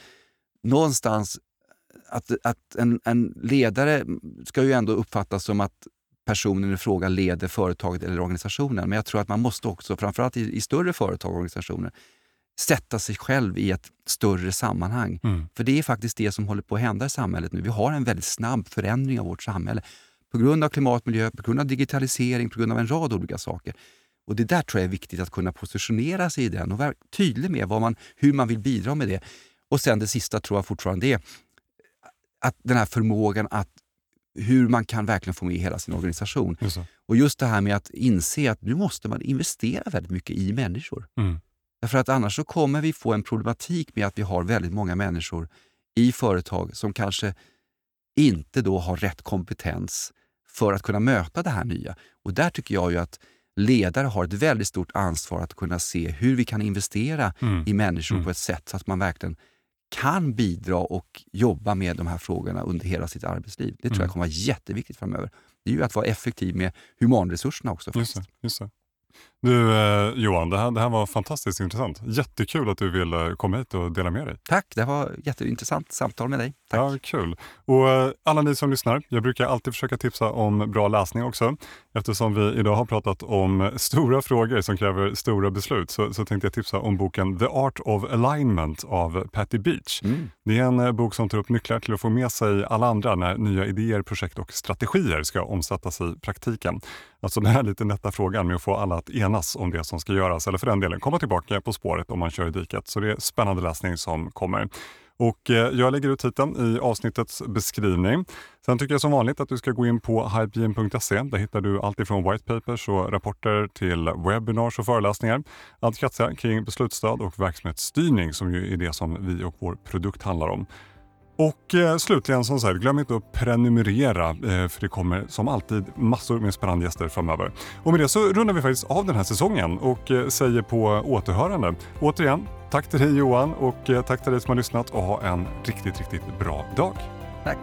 någonstans att, att en, en ledare ska ju ändå uppfattas som att personen i fråga leder företaget eller organisationen. Men jag tror att man måste också, framförallt i, i större företag och organisationer, sätta sig själv i ett större sammanhang. Mm. För det är faktiskt det som håller på att hända i samhället nu. Vi har en väldigt snabb förändring av vårt samhälle på grund av klimatmiljö, på grund av digitalisering, på grund av en rad olika saker. Och Det där tror jag är viktigt att kunna positionera sig i den och vara tydlig med vad man, hur man vill bidra med det. Och sen det sista tror jag fortfarande är att den här förmågan att hur man kan verkligen få med hela sin organisation. Just och just det här med att inse att nu måste man investera väldigt mycket i människor. Mm. Därför att annars så kommer vi få en problematik med att vi har väldigt många människor i företag som kanske inte då har rätt kompetens för att kunna möta det här nya. Och där tycker jag ju att ledare har ett väldigt stort ansvar att kunna se hur vi kan investera mm. i människor mm. på ett sätt så att man verkligen kan bidra och jobba med de här frågorna under hela sitt arbetsliv. Det tror mm. jag kommer vara jätteviktigt framöver. Det är ju att vara effektiv med humanresurserna också. Just det, just det. Du eh, Johan, det här, det här var fantastiskt intressant. Jättekul att du ville komma hit och dela med dig. Tack, det var jätteintressant samtal med dig. Tack. Ja, kul. Och eh, alla ni som lyssnar, jag brukar alltid försöka tipsa om bra läsning också. Eftersom vi idag har pratat om stora frågor som kräver stora beslut så, så tänkte jag tipsa om boken The Art of Alignment av Patty Beach. Mm. Det är en eh, bok som tar upp nycklar till att få med sig alla andra när nya idéer, projekt och strategier ska omsättas i praktiken. Alltså (laughs) den här lite nätta frågan med att få alla att enas om det som ska göras eller för den delen komma tillbaka på spåret om man kör i diket. Så det är spännande läsning som kommer. Och eh, jag lägger ut titeln i avsnittets beskrivning. Sen tycker jag som vanligt att du ska gå in på Hypegen.se. Där hittar du allt ifrån white papers och rapporter till webinars och föreläsningar. Allt kretsar kring beslutsstöd och verksamhetsstyrning som ju är det som vi och vår produkt handlar om. Och eh, slutligen som sagt, glöm inte att prenumerera eh, för det kommer som alltid massor med spännande gäster framöver. Och med det så rundar vi faktiskt av den här säsongen och eh, säger på återhörande. Återigen, tack till dig Johan och eh, tack till dig som har lyssnat och ha en riktigt, riktigt bra dag. Tack.